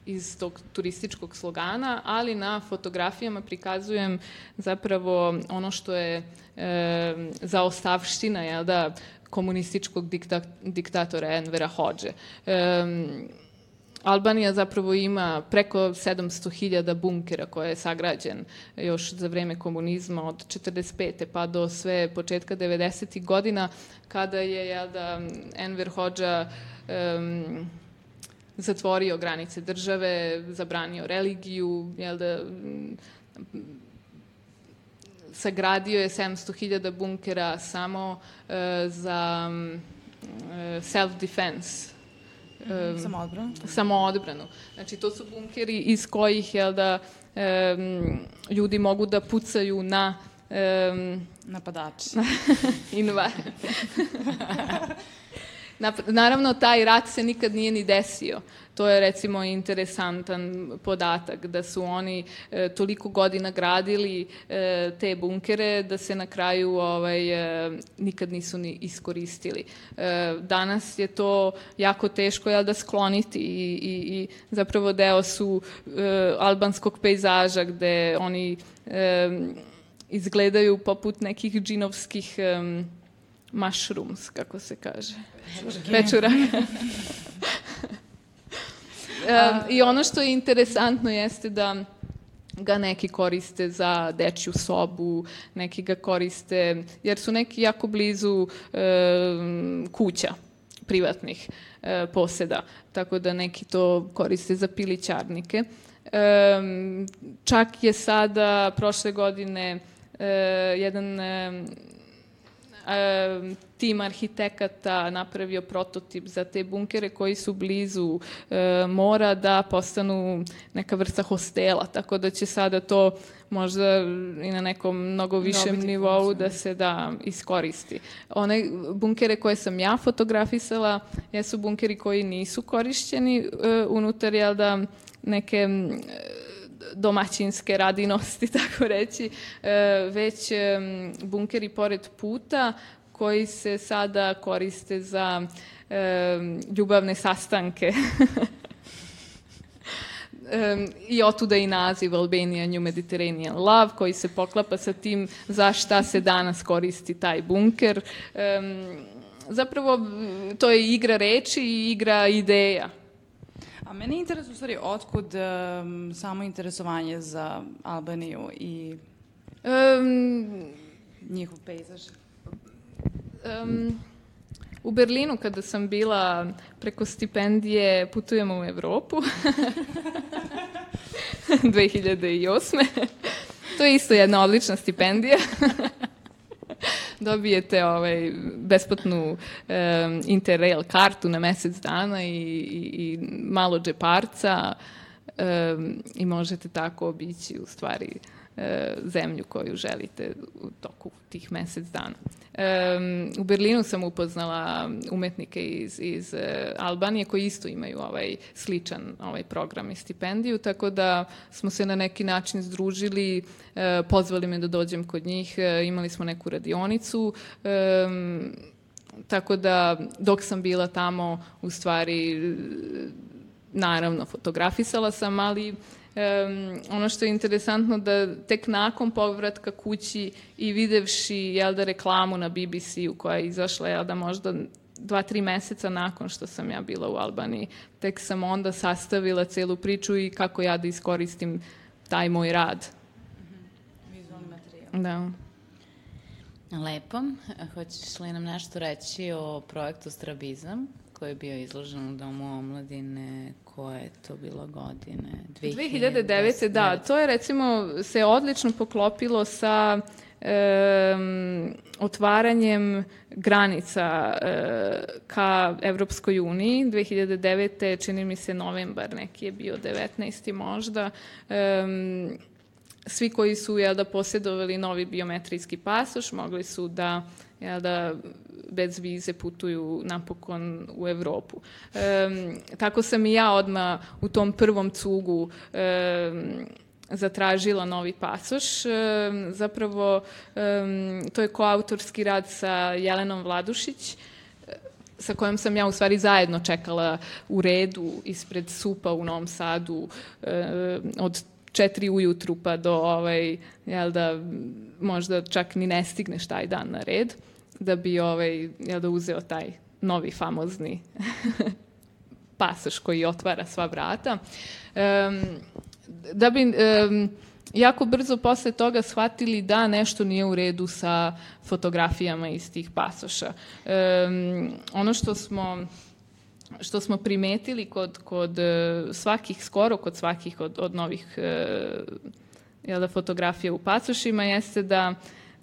B: iz tog turističkog slogana, ali na fotografijama prikazujem zapravo ono što je e, zaostavština jel da, komunističkog dikta, diktatora Envera Hođe. E, Albanija zapravo ima preko 700.000 bunkera koje je sagrađen još za vreme komunizma od 45. pa do sve početka 90. godina kada je jel da, Enver Hođa um, zatvorio granice države, zabranio religiju, jel da, sagradio je 700.000 bunkera samo uh, za uh, self-defense.
C: Um, samoodbranu.
B: Samoodbranu. Znači, to su bunkeri iz kojih, jel da, um, ljudi mogu da pucaju na
C: um, napadači.
B: Inva. Naravno, taj rat se nikad nije ni desio. To je recimo interesantan podatak da su oni e, toliko godina gradili e, te bunkere da se na kraju ovaj, e, nikad nisu ni iskoristili. E, danas je to jako teško jel, da skloniti i, i, i zapravo deo su e, albanskog pejzaža gde oni e, izgledaju poput nekih džinovskih e, mushrooms, kako se kaže. Pečuraka. um, I ono što je interesantno jeste da ga neki koriste za dečju sobu, neki ga koriste, jer su neki jako blizu e, kuća privatnih e, poseda, tako da neki to koriste za pilićarnike. E, čak je sada, prošle godine, e, jedan e, e, tim arhitekata napravio prototip za te bunkere koji su blizu e, mora da postanu neka vrsta hostela, tako da će sada to možda i na nekom mnogo višem nivou da se da iskoristi. One bunkere koje sam ja fotografisala jesu bunkeri koji nisu korišćeni e, unutar, jel da, neke domaćinske radinosti, tako reći, e, već bunkeri pored puta koji se sada koriste za e, ljubavne sastanke. i otuda i naziv Albania New Mediterranean Love koji se poklapa sa tim za šta se danas koristi taj bunker. Zapravo to je igra reči i igra ideja.
C: A mene interesuje u stvari otkud um, samo interesovanje za Albaniju i um, njihov pejzaž.
B: Um, u Berlinu kada sam bila preko stipendije Putujemo u Evropu 2008. to je isto jedna odlična stipendija. Dobijete ovaj, besplatnu um, Interrail kartu na mesec dana i, i, i malo džeparca um, i možete tako obići u stvari e, zemlju koju želite u toku tih mesec dana. Um, u Berlinu sam upoznala umetnike iz, iz uh, Albanije koji isto imaju ovaj sličan ovaj program i stipendiju, tako da smo se na neki način združili, uh, pozvali me da dođem kod njih, uh, imali smo neku radionicu, um, tako da dok sam bila tamo, u stvari, naravno, fotografisala sam, ali Um, ono što je interesantno da tek nakon povratka kući i videvši jel da reklamu na BBC-u koja je izašla jel da možda dva, tri meseca nakon što sam ja bila u Albaniji, tek sam onda sastavila celu priču i kako ja da iskoristim taj moj rad.
C: Vizualni materijal.
B: Da.
A: Lepo. Hoćeš li nam nešto reći o projektu Strabizam, koji je bio izložen u Domu omladine, koje je to bilo godine?
B: 2009. da, to je recimo se odlično poklopilo sa um, otvaranjem granica uh, ka Evropskoj uniji. 2009. čini mi se novembar, neki je bio 19. možda. Um, svi koji su jel da posjedovali novi biometrijski pasoš mogli su da jel da bez vize putuju napokon u Evropu. Um, tako sam i ja odma u tom prvom cugu um, zatražila novi pasoš. Um, zapravo um, to je koautorski rad sa Jelenom Vladušić, sa kojom sam ja u stvari zajedno čekala u redu ispred supa u Novom Sadu um, od četiri ujutru pa do ovaj, jel da, možda čak ni ne stigneš taj dan na red, da bi ovaj, jel da uzeo taj novi famozni pasoš koji otvara sva vrata. Um, da bi um, jako brzo posle toga shvatili da nešto nije u redu sa fotografijama iz tih pasoša. Um, ono što smo što smo primetili kod, kod e, svakih, skoro kod svakih od, od novih e, jel da, fotografija u pasošima jeste da,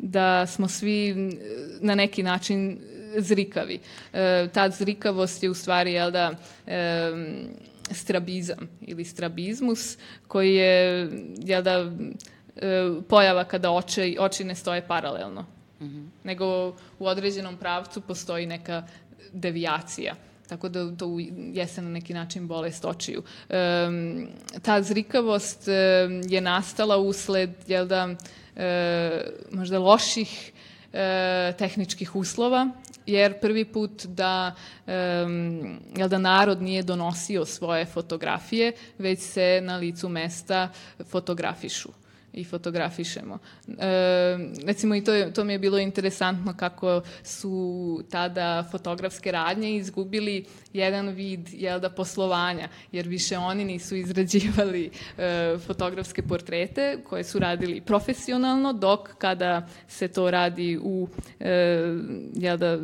B: da smo svi na neki način zrikavi. E, ta zrikavost je u stvari jel da, e, strabizam ili strabizmus koji je jel da, e, pojava kada oči, oči ne stoje paralelno. Mm -hmm. Nego u određenom pravcu postoji neka devijacija. Tako da to jeste na neki način bolest očiju. Um, ta zrikavost um, je nastala usled, jel da, e, možda loših e, tehničkih uslova, jer prvi put da, um, jel da narod nije donosio svoje fotografije, već se na licu mesta fotografišu i fotografišemo. E, recimo i to, je, to mi je bilo interesantno kako su tada fotografske radnje izgubili jedan vid jel da, poslovanja, jer više oni nisu izrađivali e, fotografske portrete koje su radili profesionalno, dok kada se to radi u e, jel da,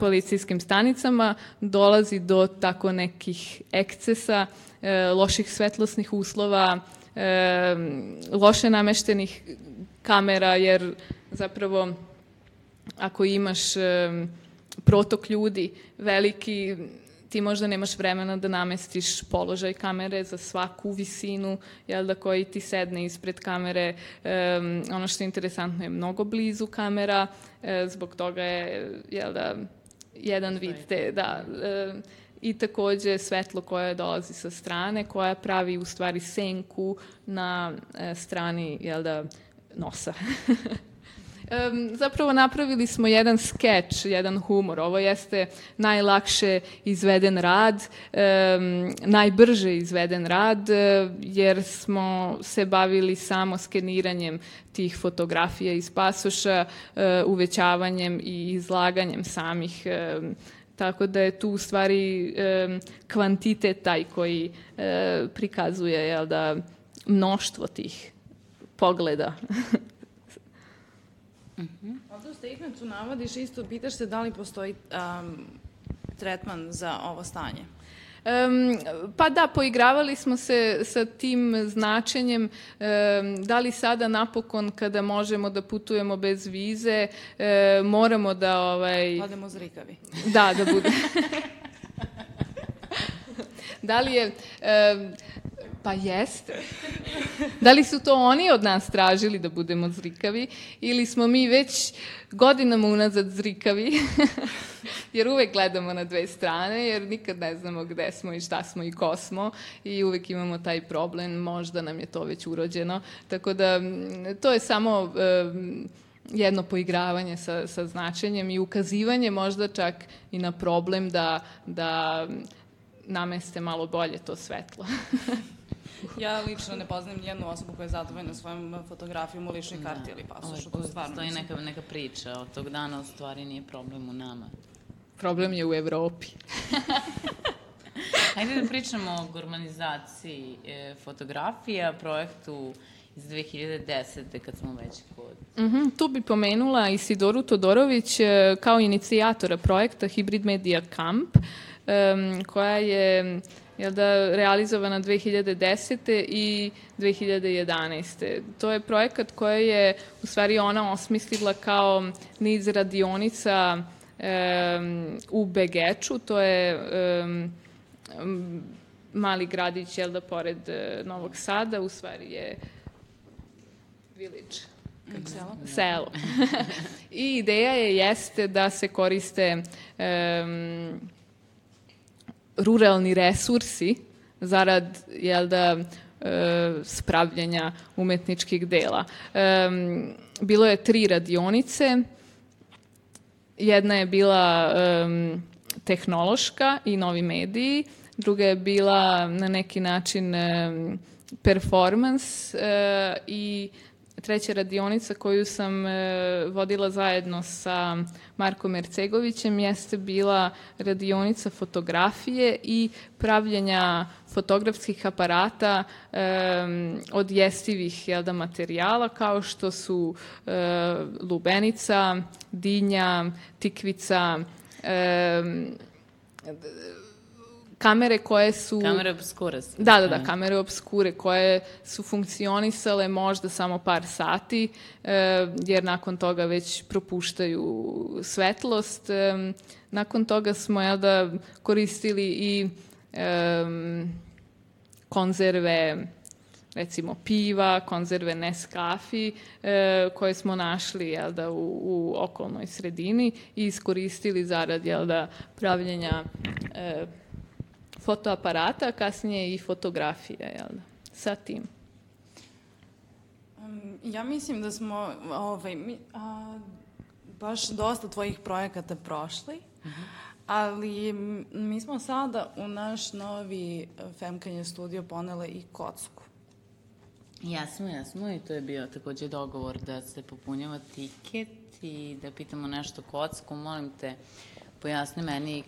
B: policijskim stanicama dolazi do tako nekih ekscesa, e, loših svetlosnih uslova, e, loše nameštenih kamera, jer zapravo ako imaš e, protok ljudi veliki, ti možda nemaš vremena da namestiš položaj kamere za svaku visinu, jel da, koji ti sedne ispred kamere. E, ono što je interesantno je mnogo blizu kamera, e, zbog toga je, jel da, jedan vid te, da, e, i takođe svetlo koje dolazi sa strane, koja pravi u stvari senku na e, strani jel da, nosa. Um, zapravo napravili smo jedan skeč, jedan humor. Ovo jeste najlakše izveden rad, um, najbrže izveden rad, uh, jer smo se bavili samo skeniranjem tih fotografija iz pasoša, uh, uvećavanjem i izlaganjem samih um, Tako da je tu u stvari e, kvantitet taj koji e, prikazuje jel da, mnoštvo tih pogleda.
C: mm -hmm. Ovde u statementu navodiš isto, pitaš se da li postoji um, tretman za ovo stanje.
B: Um, pa da, poigravali smo se sa tim značenjem um, da li sada napokon kada možemo da putujemo bez vize um, moramo da ovaj
C: odemo zrikavi.
B: Da, da bude. da li je um, Pa jeste. Da li su to oni od nas tražili da budemo zrikavi ili smo mi već godinama unazad zrikavi, jer uvek gledamo na dve strane, jer nikad ne znamo gde smo i šta smo i ko smo i uvek imamo taj problem, možda nam je to već urođeno. Tako da to je samo jedno poigravanje sa, sa značenjem i ukazivanje možda čak i na problem da, da nameste malo bolje to svetlo.
C: Ja lično ne poznajem nijednu osobu koja je zadovoljna svojom fotografijom u ličnoj karti ili pasošu. To stvarno
A: Stoji neka, neka priča od tog dana, u stvari nije problem u nama.
B: Problem je u Evropi.
A: Hajde da pričamo o gurmanizaciji e, fotografija, projektu iz 2010. kad smo već kod...
B: Mhm, tu bi pomenula Isidoru Todorović e, kao inicijatora projekta Hybrid Media Camp, em, koja je jel da, realizovana 2010. i 2011. To je projekat koji je u stvari ona osmislila kao niz radionica em, u Begeču, to je em, mali gradić, jel da, pored e, Novog Sada, u stvari je village
C: Selo?
B: selo. I ideja je jeste da se koriste em, ruralni resursi zarad jel da e, spravljanja umetničkih dela. Bilo je tri radionice. Jedna je bila tehnološka i novi mediji, druga je bila na neki način performance e, i treća radionica koju sam e, vodila zajedno sa Markom Ercegovićem jeste bila radionica fotografije i pravljenja fotografskih aparata em, od jestivih jel da, materijala kao što su e, lubenica, dinja, tikvica, em, kamere koje su...
A: Kamere obskuras.
B: Da, da, da, kamere obskure koje su funkcionisale možda samo par sati, e, jer nakon toga već propuštaju svetlost. E, nakon toga smo jel da, koristili i e, konzerve recimo piva, konzerve Nescafi, e, koje smo našli jel da, u, u okolnoj sredini i iskoristili zarad jel da, pravljenja e, fotoaparata, a kasnije i fotografije, jel da, sa tim.
C: Ja mislim da smo ovaj, mi, a, baš dosta tvojih projekata prošli, ali m, mi smo sada u naš novi e, Femkanje studio ponele i kocku.
A: Jasno, jasno i to je bio takođe dogovor da se popunjava tiket i da pitamo nešto kocku. Molim te, pojasni meni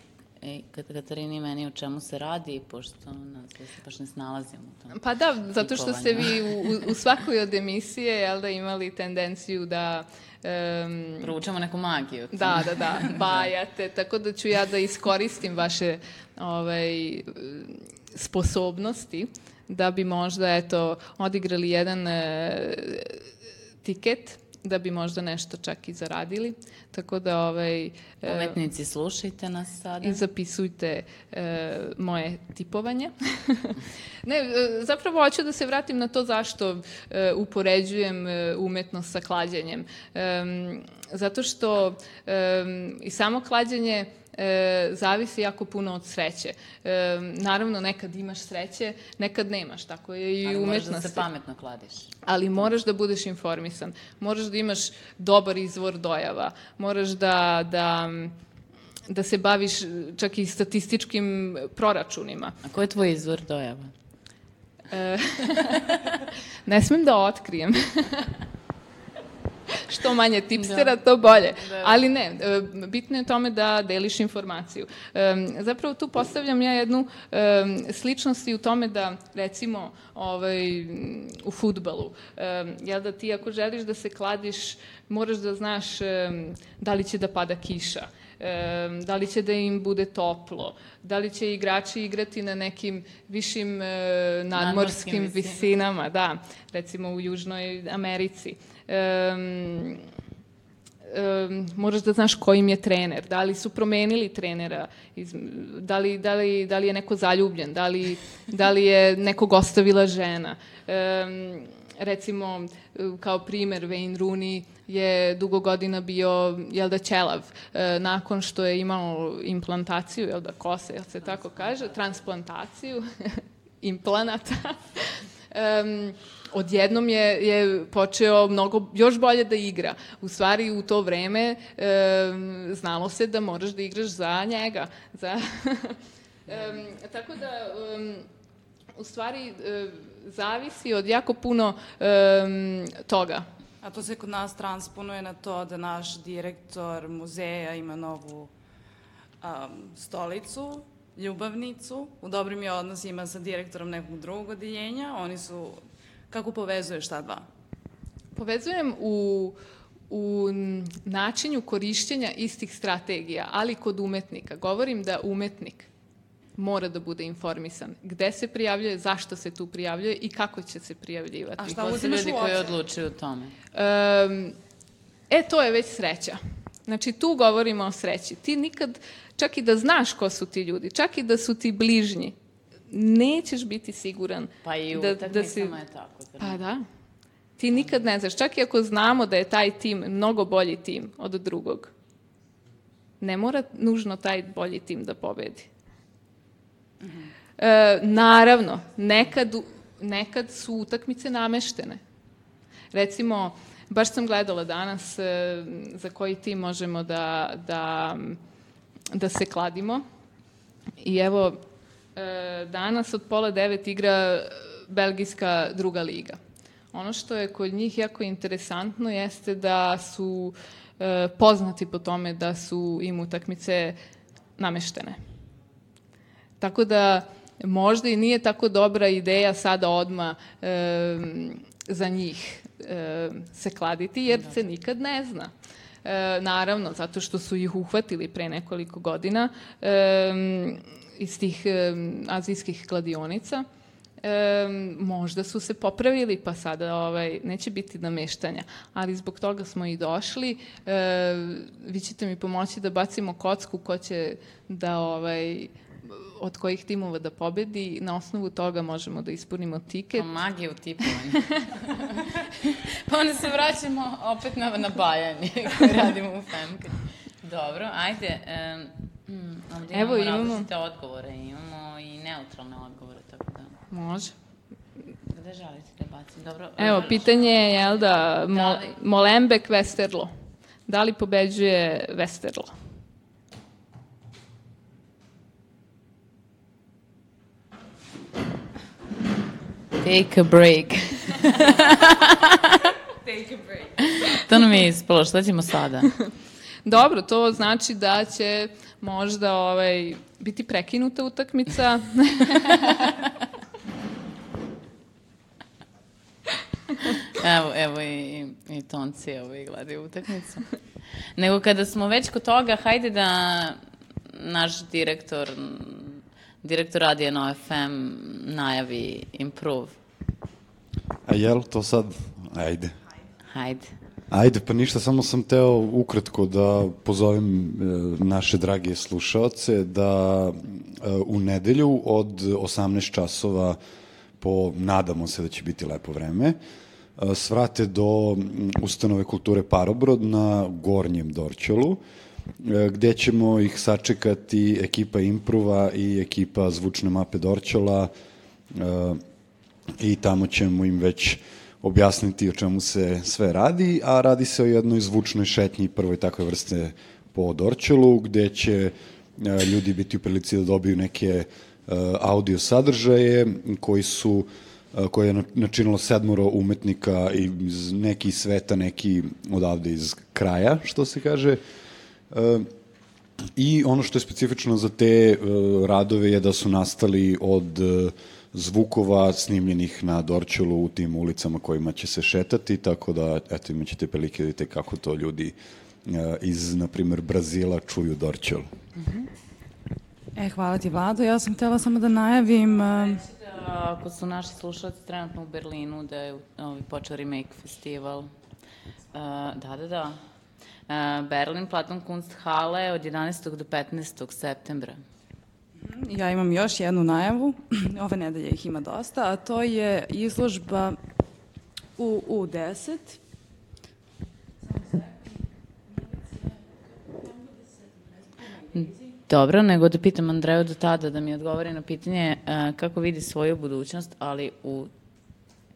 A: e, Kat- Katarini meni o čemu se radi, pošto nas se baš ne snalazimo u tom.
B: Pa da, zato što ste vi u, u- u svakoj od emisije, jel da, imali tendenciju da... em,
A: Proučamo neku magiju.
B: Da, da, da, bajate, tako da ću ja da iskoristim vaše ovaj, sposobnosti da bi možda, eto, odigrali jedan e, tiket, da bi možda nešto čak i zaradili. Tako da, ovaj, e,
A: Umetnici, slušajte nas sada.
B: i zapisujte e, moje tipovanje. ne, e, zapravo hoću da se vratim na to zašto e, upoređujem e, umetnost sa klađenjem. Em, zato što em, i samo klađenje e, zavisi jako puno od sreće. E, naravno, nekad imaš sreće, nekad nemaš, tako je i
A: Ali
B: u
A: moraš da
B: umetnosti
A: se pametno kladiš.
B: ali moraš da budeš informisan. Moraš da imaš dobar izvor dojava. Moraš da, da, da se baviš čak i statističkim proračunima.
A: A ko je tvoj izvor dojava?
B: E, ne smem da otkrijem. Što manje tipstera, to bolje. Ali ne, e, bitno je tome da deliš informaciju. E, Zapravo tu postavljam ja jednu e, sličnost i u tome da, recimo, ovaj, u futbalu, jel da ti ako želiš da se kladiš, moraš da znaš da li će da pada kiša, e, da li će da im bude toplo, da li će igrači igrati na nekim višim e, nadmorskim
A: visinama,
B: da, recimo u Južnoj Americi. Um, um, moraš da znaš ko im je trener, da li su promenili trenera, iz, da, li, da, li, da li je neko zaljubljen, da li, da li je nekog ostavila žena. Um, recimo, kao primer, Wayne Rooney je dugo godina bio, jel da, ćelav. E, nakon što je imao implantaciju, jel da, kose, jel se tako kaže, transplantaciju, implanata, um, odjednom je, je počeo mnogo još bolje da igra. U stvari u to vreme um, znalo se da moraš da igraš za njega. Za, um, tako da um, u stvari e, zavisi od jako puno e, toga.
C: A to se kod nas transponuje na to da naš direktor muzeja ima novu um, stolicu, ljubavnicu, u dobrim je odnosima sa direktorom nekog drugog odeljenja. Oni su, kako povezuješ ta dva?
B: Povezujem u, u načinju korišćenja istih strategija, ali kod umetnika. Govorim da umetnik mora da bude informisan. Gde se prijavljuje, zašto se tu prijavljuje i kako će se prijavljivati.
C: A šta uzimaš
A: ljudi koji odlučuju o tome?
B: Um, e, to je već sreća. Znači, tu govorimo o sreći. Ti nikad, čak i da znaš ko su ti ljudi, čak i da su ti bližnji, nećeš biti siguran
A: Pa i u
B: da,
A: da,
B: da si...
A: je tako. Ne?
B: Pa da. Ti nikad ne znaš. Čak i ako znamo da je taj tim mnogo bolji tim od drugog, ne mora nužno taj bolji tim da pobedi. E, naravno, nekad, nekad su utakmice nameštene. Recimo, baš sam gledala danas e, za koji tim možemo da, da, da se kladimo. I evo, e, danas od pola devet igra Belgijska druga liga. Ono što je kod njih jako interesantno jeste da su e, poznati po tome da su im utakmice nameštene. Tako da možda i nije tako dobra ideja sada odma e, za njih e, se kladiti, jer se nikad ne zna. E, naravno, zato što su ih uhvatili pre nekoliko godina e, iz tih e, azijskih kladionica. E, možda su se popravili, pa sada ovaj, neće biti nameštanja. Ali zbog toga smo i došli. E, vi ćete mi pomoći da bacimo kocku ko će da ovaj, od kojih timova da pobedi. Na osnovu toga možemo da ispunimo tiket.
A: Pa magija u tipovanju. pa onda se vraćamo opet na, na bajanje koje radimo u Femke. Dobro, ajde. Um, mm, ovdje
B: Evo,
A: imamo,
B: imamo-
A: različite odgovore, imamo i neutralne odgovore, tako da...
B: Može.
A: Gde želite da bacim? Dobro.
B: Evo, pitanje je, jel da, Mo,
A: Da li-
B: Molenbeek Westerlo. Da li pobeđuje Westerlo?
A: Take a break.
C: Take a break.
A: to nam je ispalo, šta ćemo sada?
B: Dobro, to znači da će možda ovaj, biti prekinuta utakmica.
A: Evo, evo i, i tonci i gledaju utakmicu. Nego kada smo već kod toga, hajde da naš direktor, direktor radija na FM najavi improve.
D: A jel to sad? Ajde.
A: Hajde.
D: Ajde, pa ništa, samo sam teo ukratko da pozovem e, naše drage slušaoce da e, u nedelju od 18 časova po, nadamo se da će biti lepo vreme, e, svrate do ustanove kulture Parobrod na Gornjem Dorćolu, e, gde ćemo ih sačekati ekipa Improva i ekipa Zvučne mape Dorćola, e, i tamo ćemo im već objasniti o čemu se sve radi, a radi se o jednoj zvučnoj šetnji prvoj takve vrste po Dorčelu, gde će ljudi biti u prilici da dobiju neke e, audio sadržaje koji su e, koje je na- načinilo sedmoro umetnika iz neki sveta, neki odavde iz kraja, što se kaže. E, I ono što je specifično za te e, radove je da su nastali od e, zvukova snimljenih na Dorčelu u tim ulicama kojima će se šetati, tako da, eto, imat ćete prilike da vidite kako to ljudi e, iz, na primer, Brazila čuju Dorčelu.
C: E, hvala ti, Vlado. Ja sam htela samo da najavim... um,
A: Da, ako su naši slušalci trenutno u Berlinu, da je ovaj, počeo Remake festival. Uh, da, da, da. Uh, Berlin Platon Kunsthalle od 11. do 15. septembra.
C: Ja imam još jednu najavu, ove nedelje ih ima dosta, a to je izložba u U10.
A: Dobro, nego da pitam Andreju do tada da mi odgovori na pitanje uh, kako vidi svoju budućnost, ali u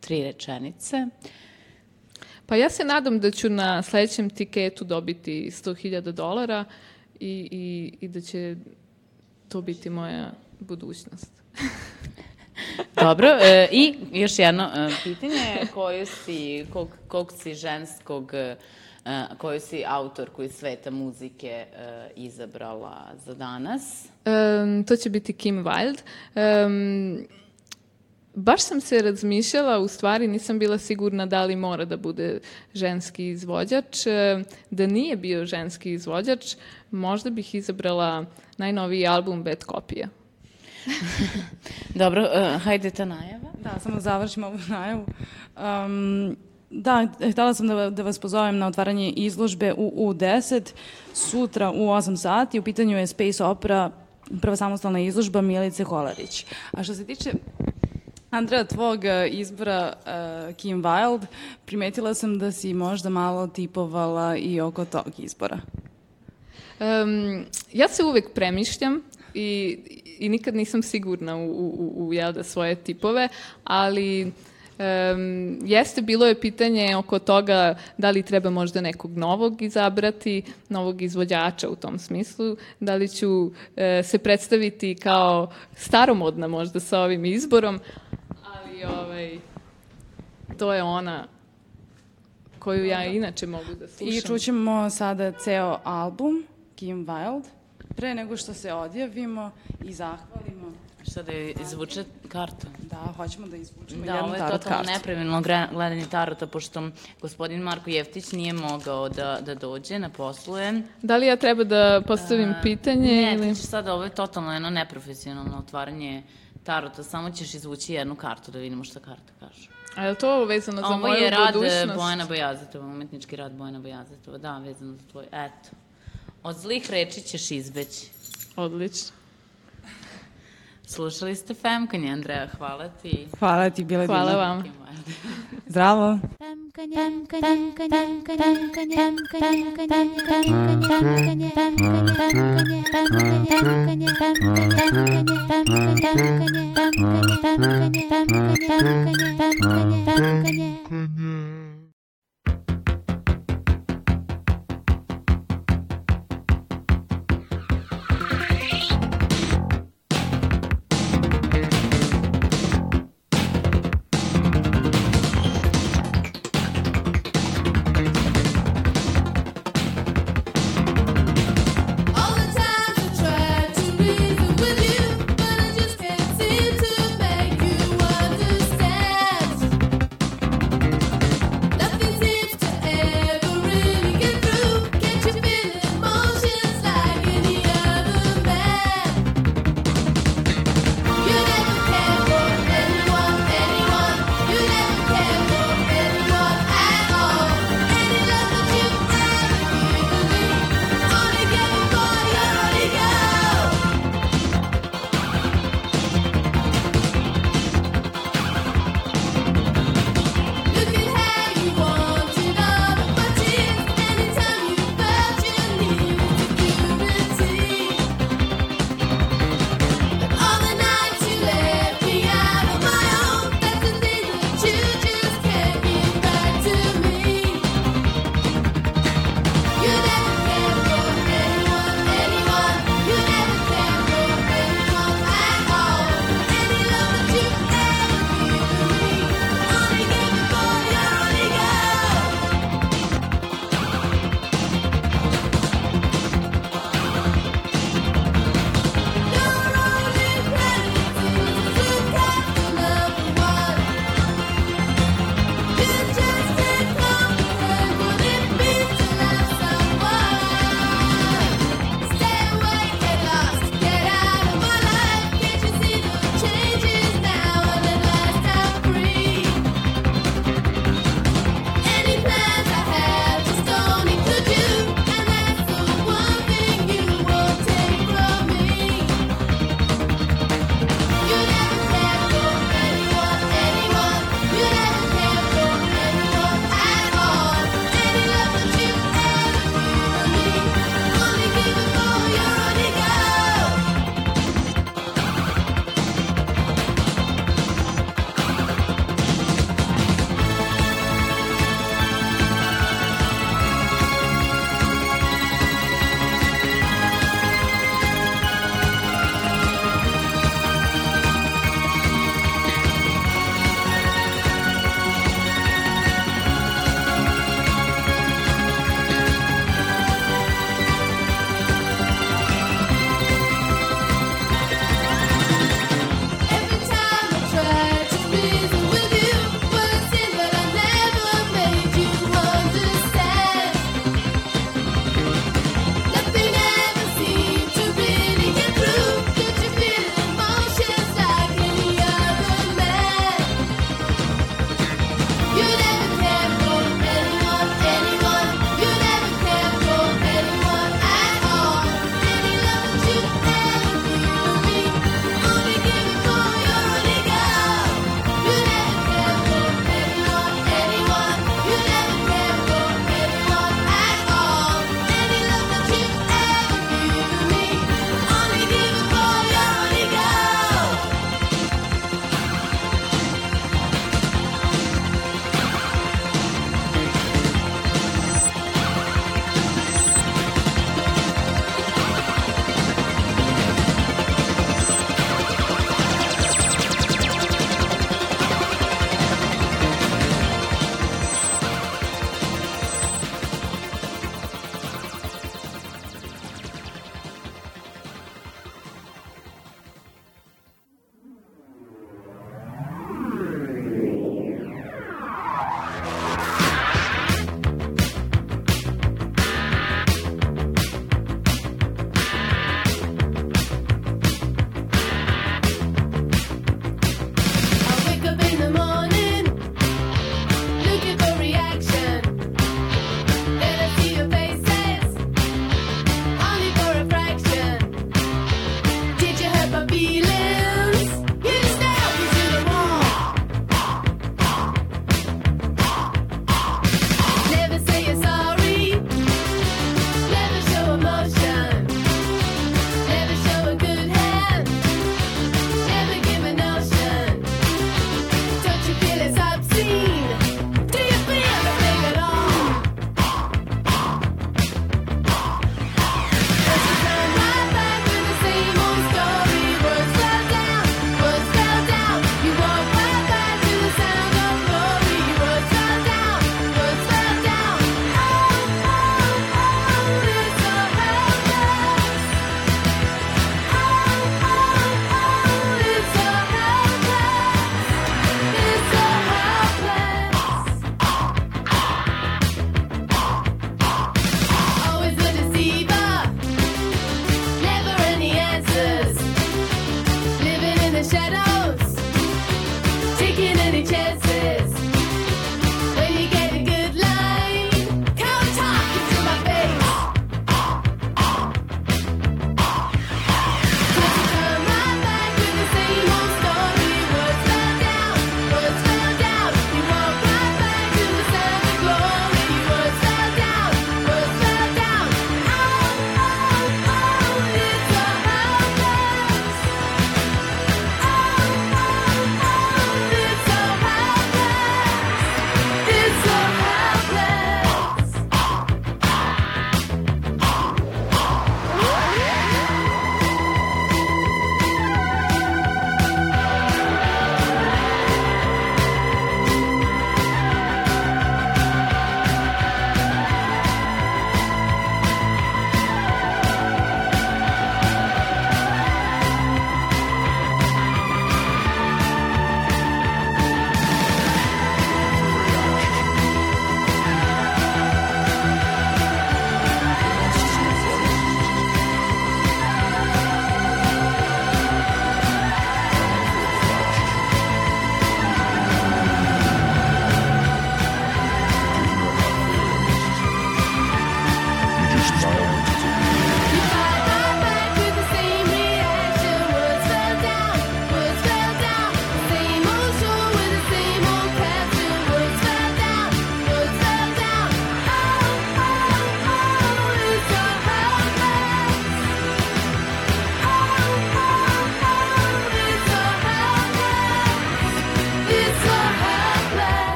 A: tri rečenice.
B: Pa ja se nadam da ću na sledećem tiketu dobiti 100.000 dolara i, i, i da će to biti moja budućnost.
A: Dobro, e, i još jedno e, pitanje, koju si, kog, kog si ženskog, e, koju si autorku iz sveta muzike e, izabrala za danas?
B: Um, to će biti Kim Wilde. Um, baš sam se razmišljala, u stvari nisam bila sigurna da li mora da bude ženski izvođač. E, Da nije bio ženski izvođač, možda bih izabrala najnoviji album Bad Kopija.
A: Dobro, uh, hajde ta najava.
C: Da, samo završim ovu najavu. Um, da, htela sam da, da vas pozovem na otvaranje izložbe u U10 sutra u 8 sati. U pitanju je Space Opera, prva samostalna izložba Milice Holarić. A što se tiče Andreja, tvog uh, izbora uh, Kim Wilde, primetila sam da si možda malo tipovala i oko tog izbora.
B: Um, ja se uvek premišljam i, i nikad nisam sigurna u, u, u, u jel da, svoje tipove, ali Um, jeste, bilo je pitanje oko toga da li treba možda nekog novog izabrati, novog izvođača u tom smislu, da li ću e, se predstaviti kao staromodna možda sa ovim izborom, ali ovaj, to je ona koju ja inače mogu da slušam.
C: I čućemo sada ceo album Kim Wilde. Pre nego što se odjavimo i zahvalimo.
A: Šta da izvuče kartu?
C: Da, hoćemo da izvučemo
A: Da,
C: jednu
A: ovo je
C: tarot
A: totalno
C: kartu.
A: nepravilno gledanje tarota, pošto gospodin Marko Jeftić nije mogao da, da dođe na posluje.
B: Da li ja treba da postavim pitanje?
A: Ne,
B: ili...
A: ti ćeš sada, ovo je totalno jedno neprofesionalno otvaranje tarota, samo ćeš izvući jednu kartu da vidimo šta karta kaže.
B: A je li to vezano za
A: Ovo
B: moju
A: je rad e,
B: budućnost?
A: Bojana Bojazetova, umetnički rad Bojana Bojazetova, da, vezano za tvoj, eto. Od zlih reči ćeš izbeći.
B: Odlično.
A: Slušali ste Femkanje, Andreja, hvala ti.
C: Hvala ti, bila je
B: Hvala
C: divna.
B: vam.
C: Zdravo.
E: All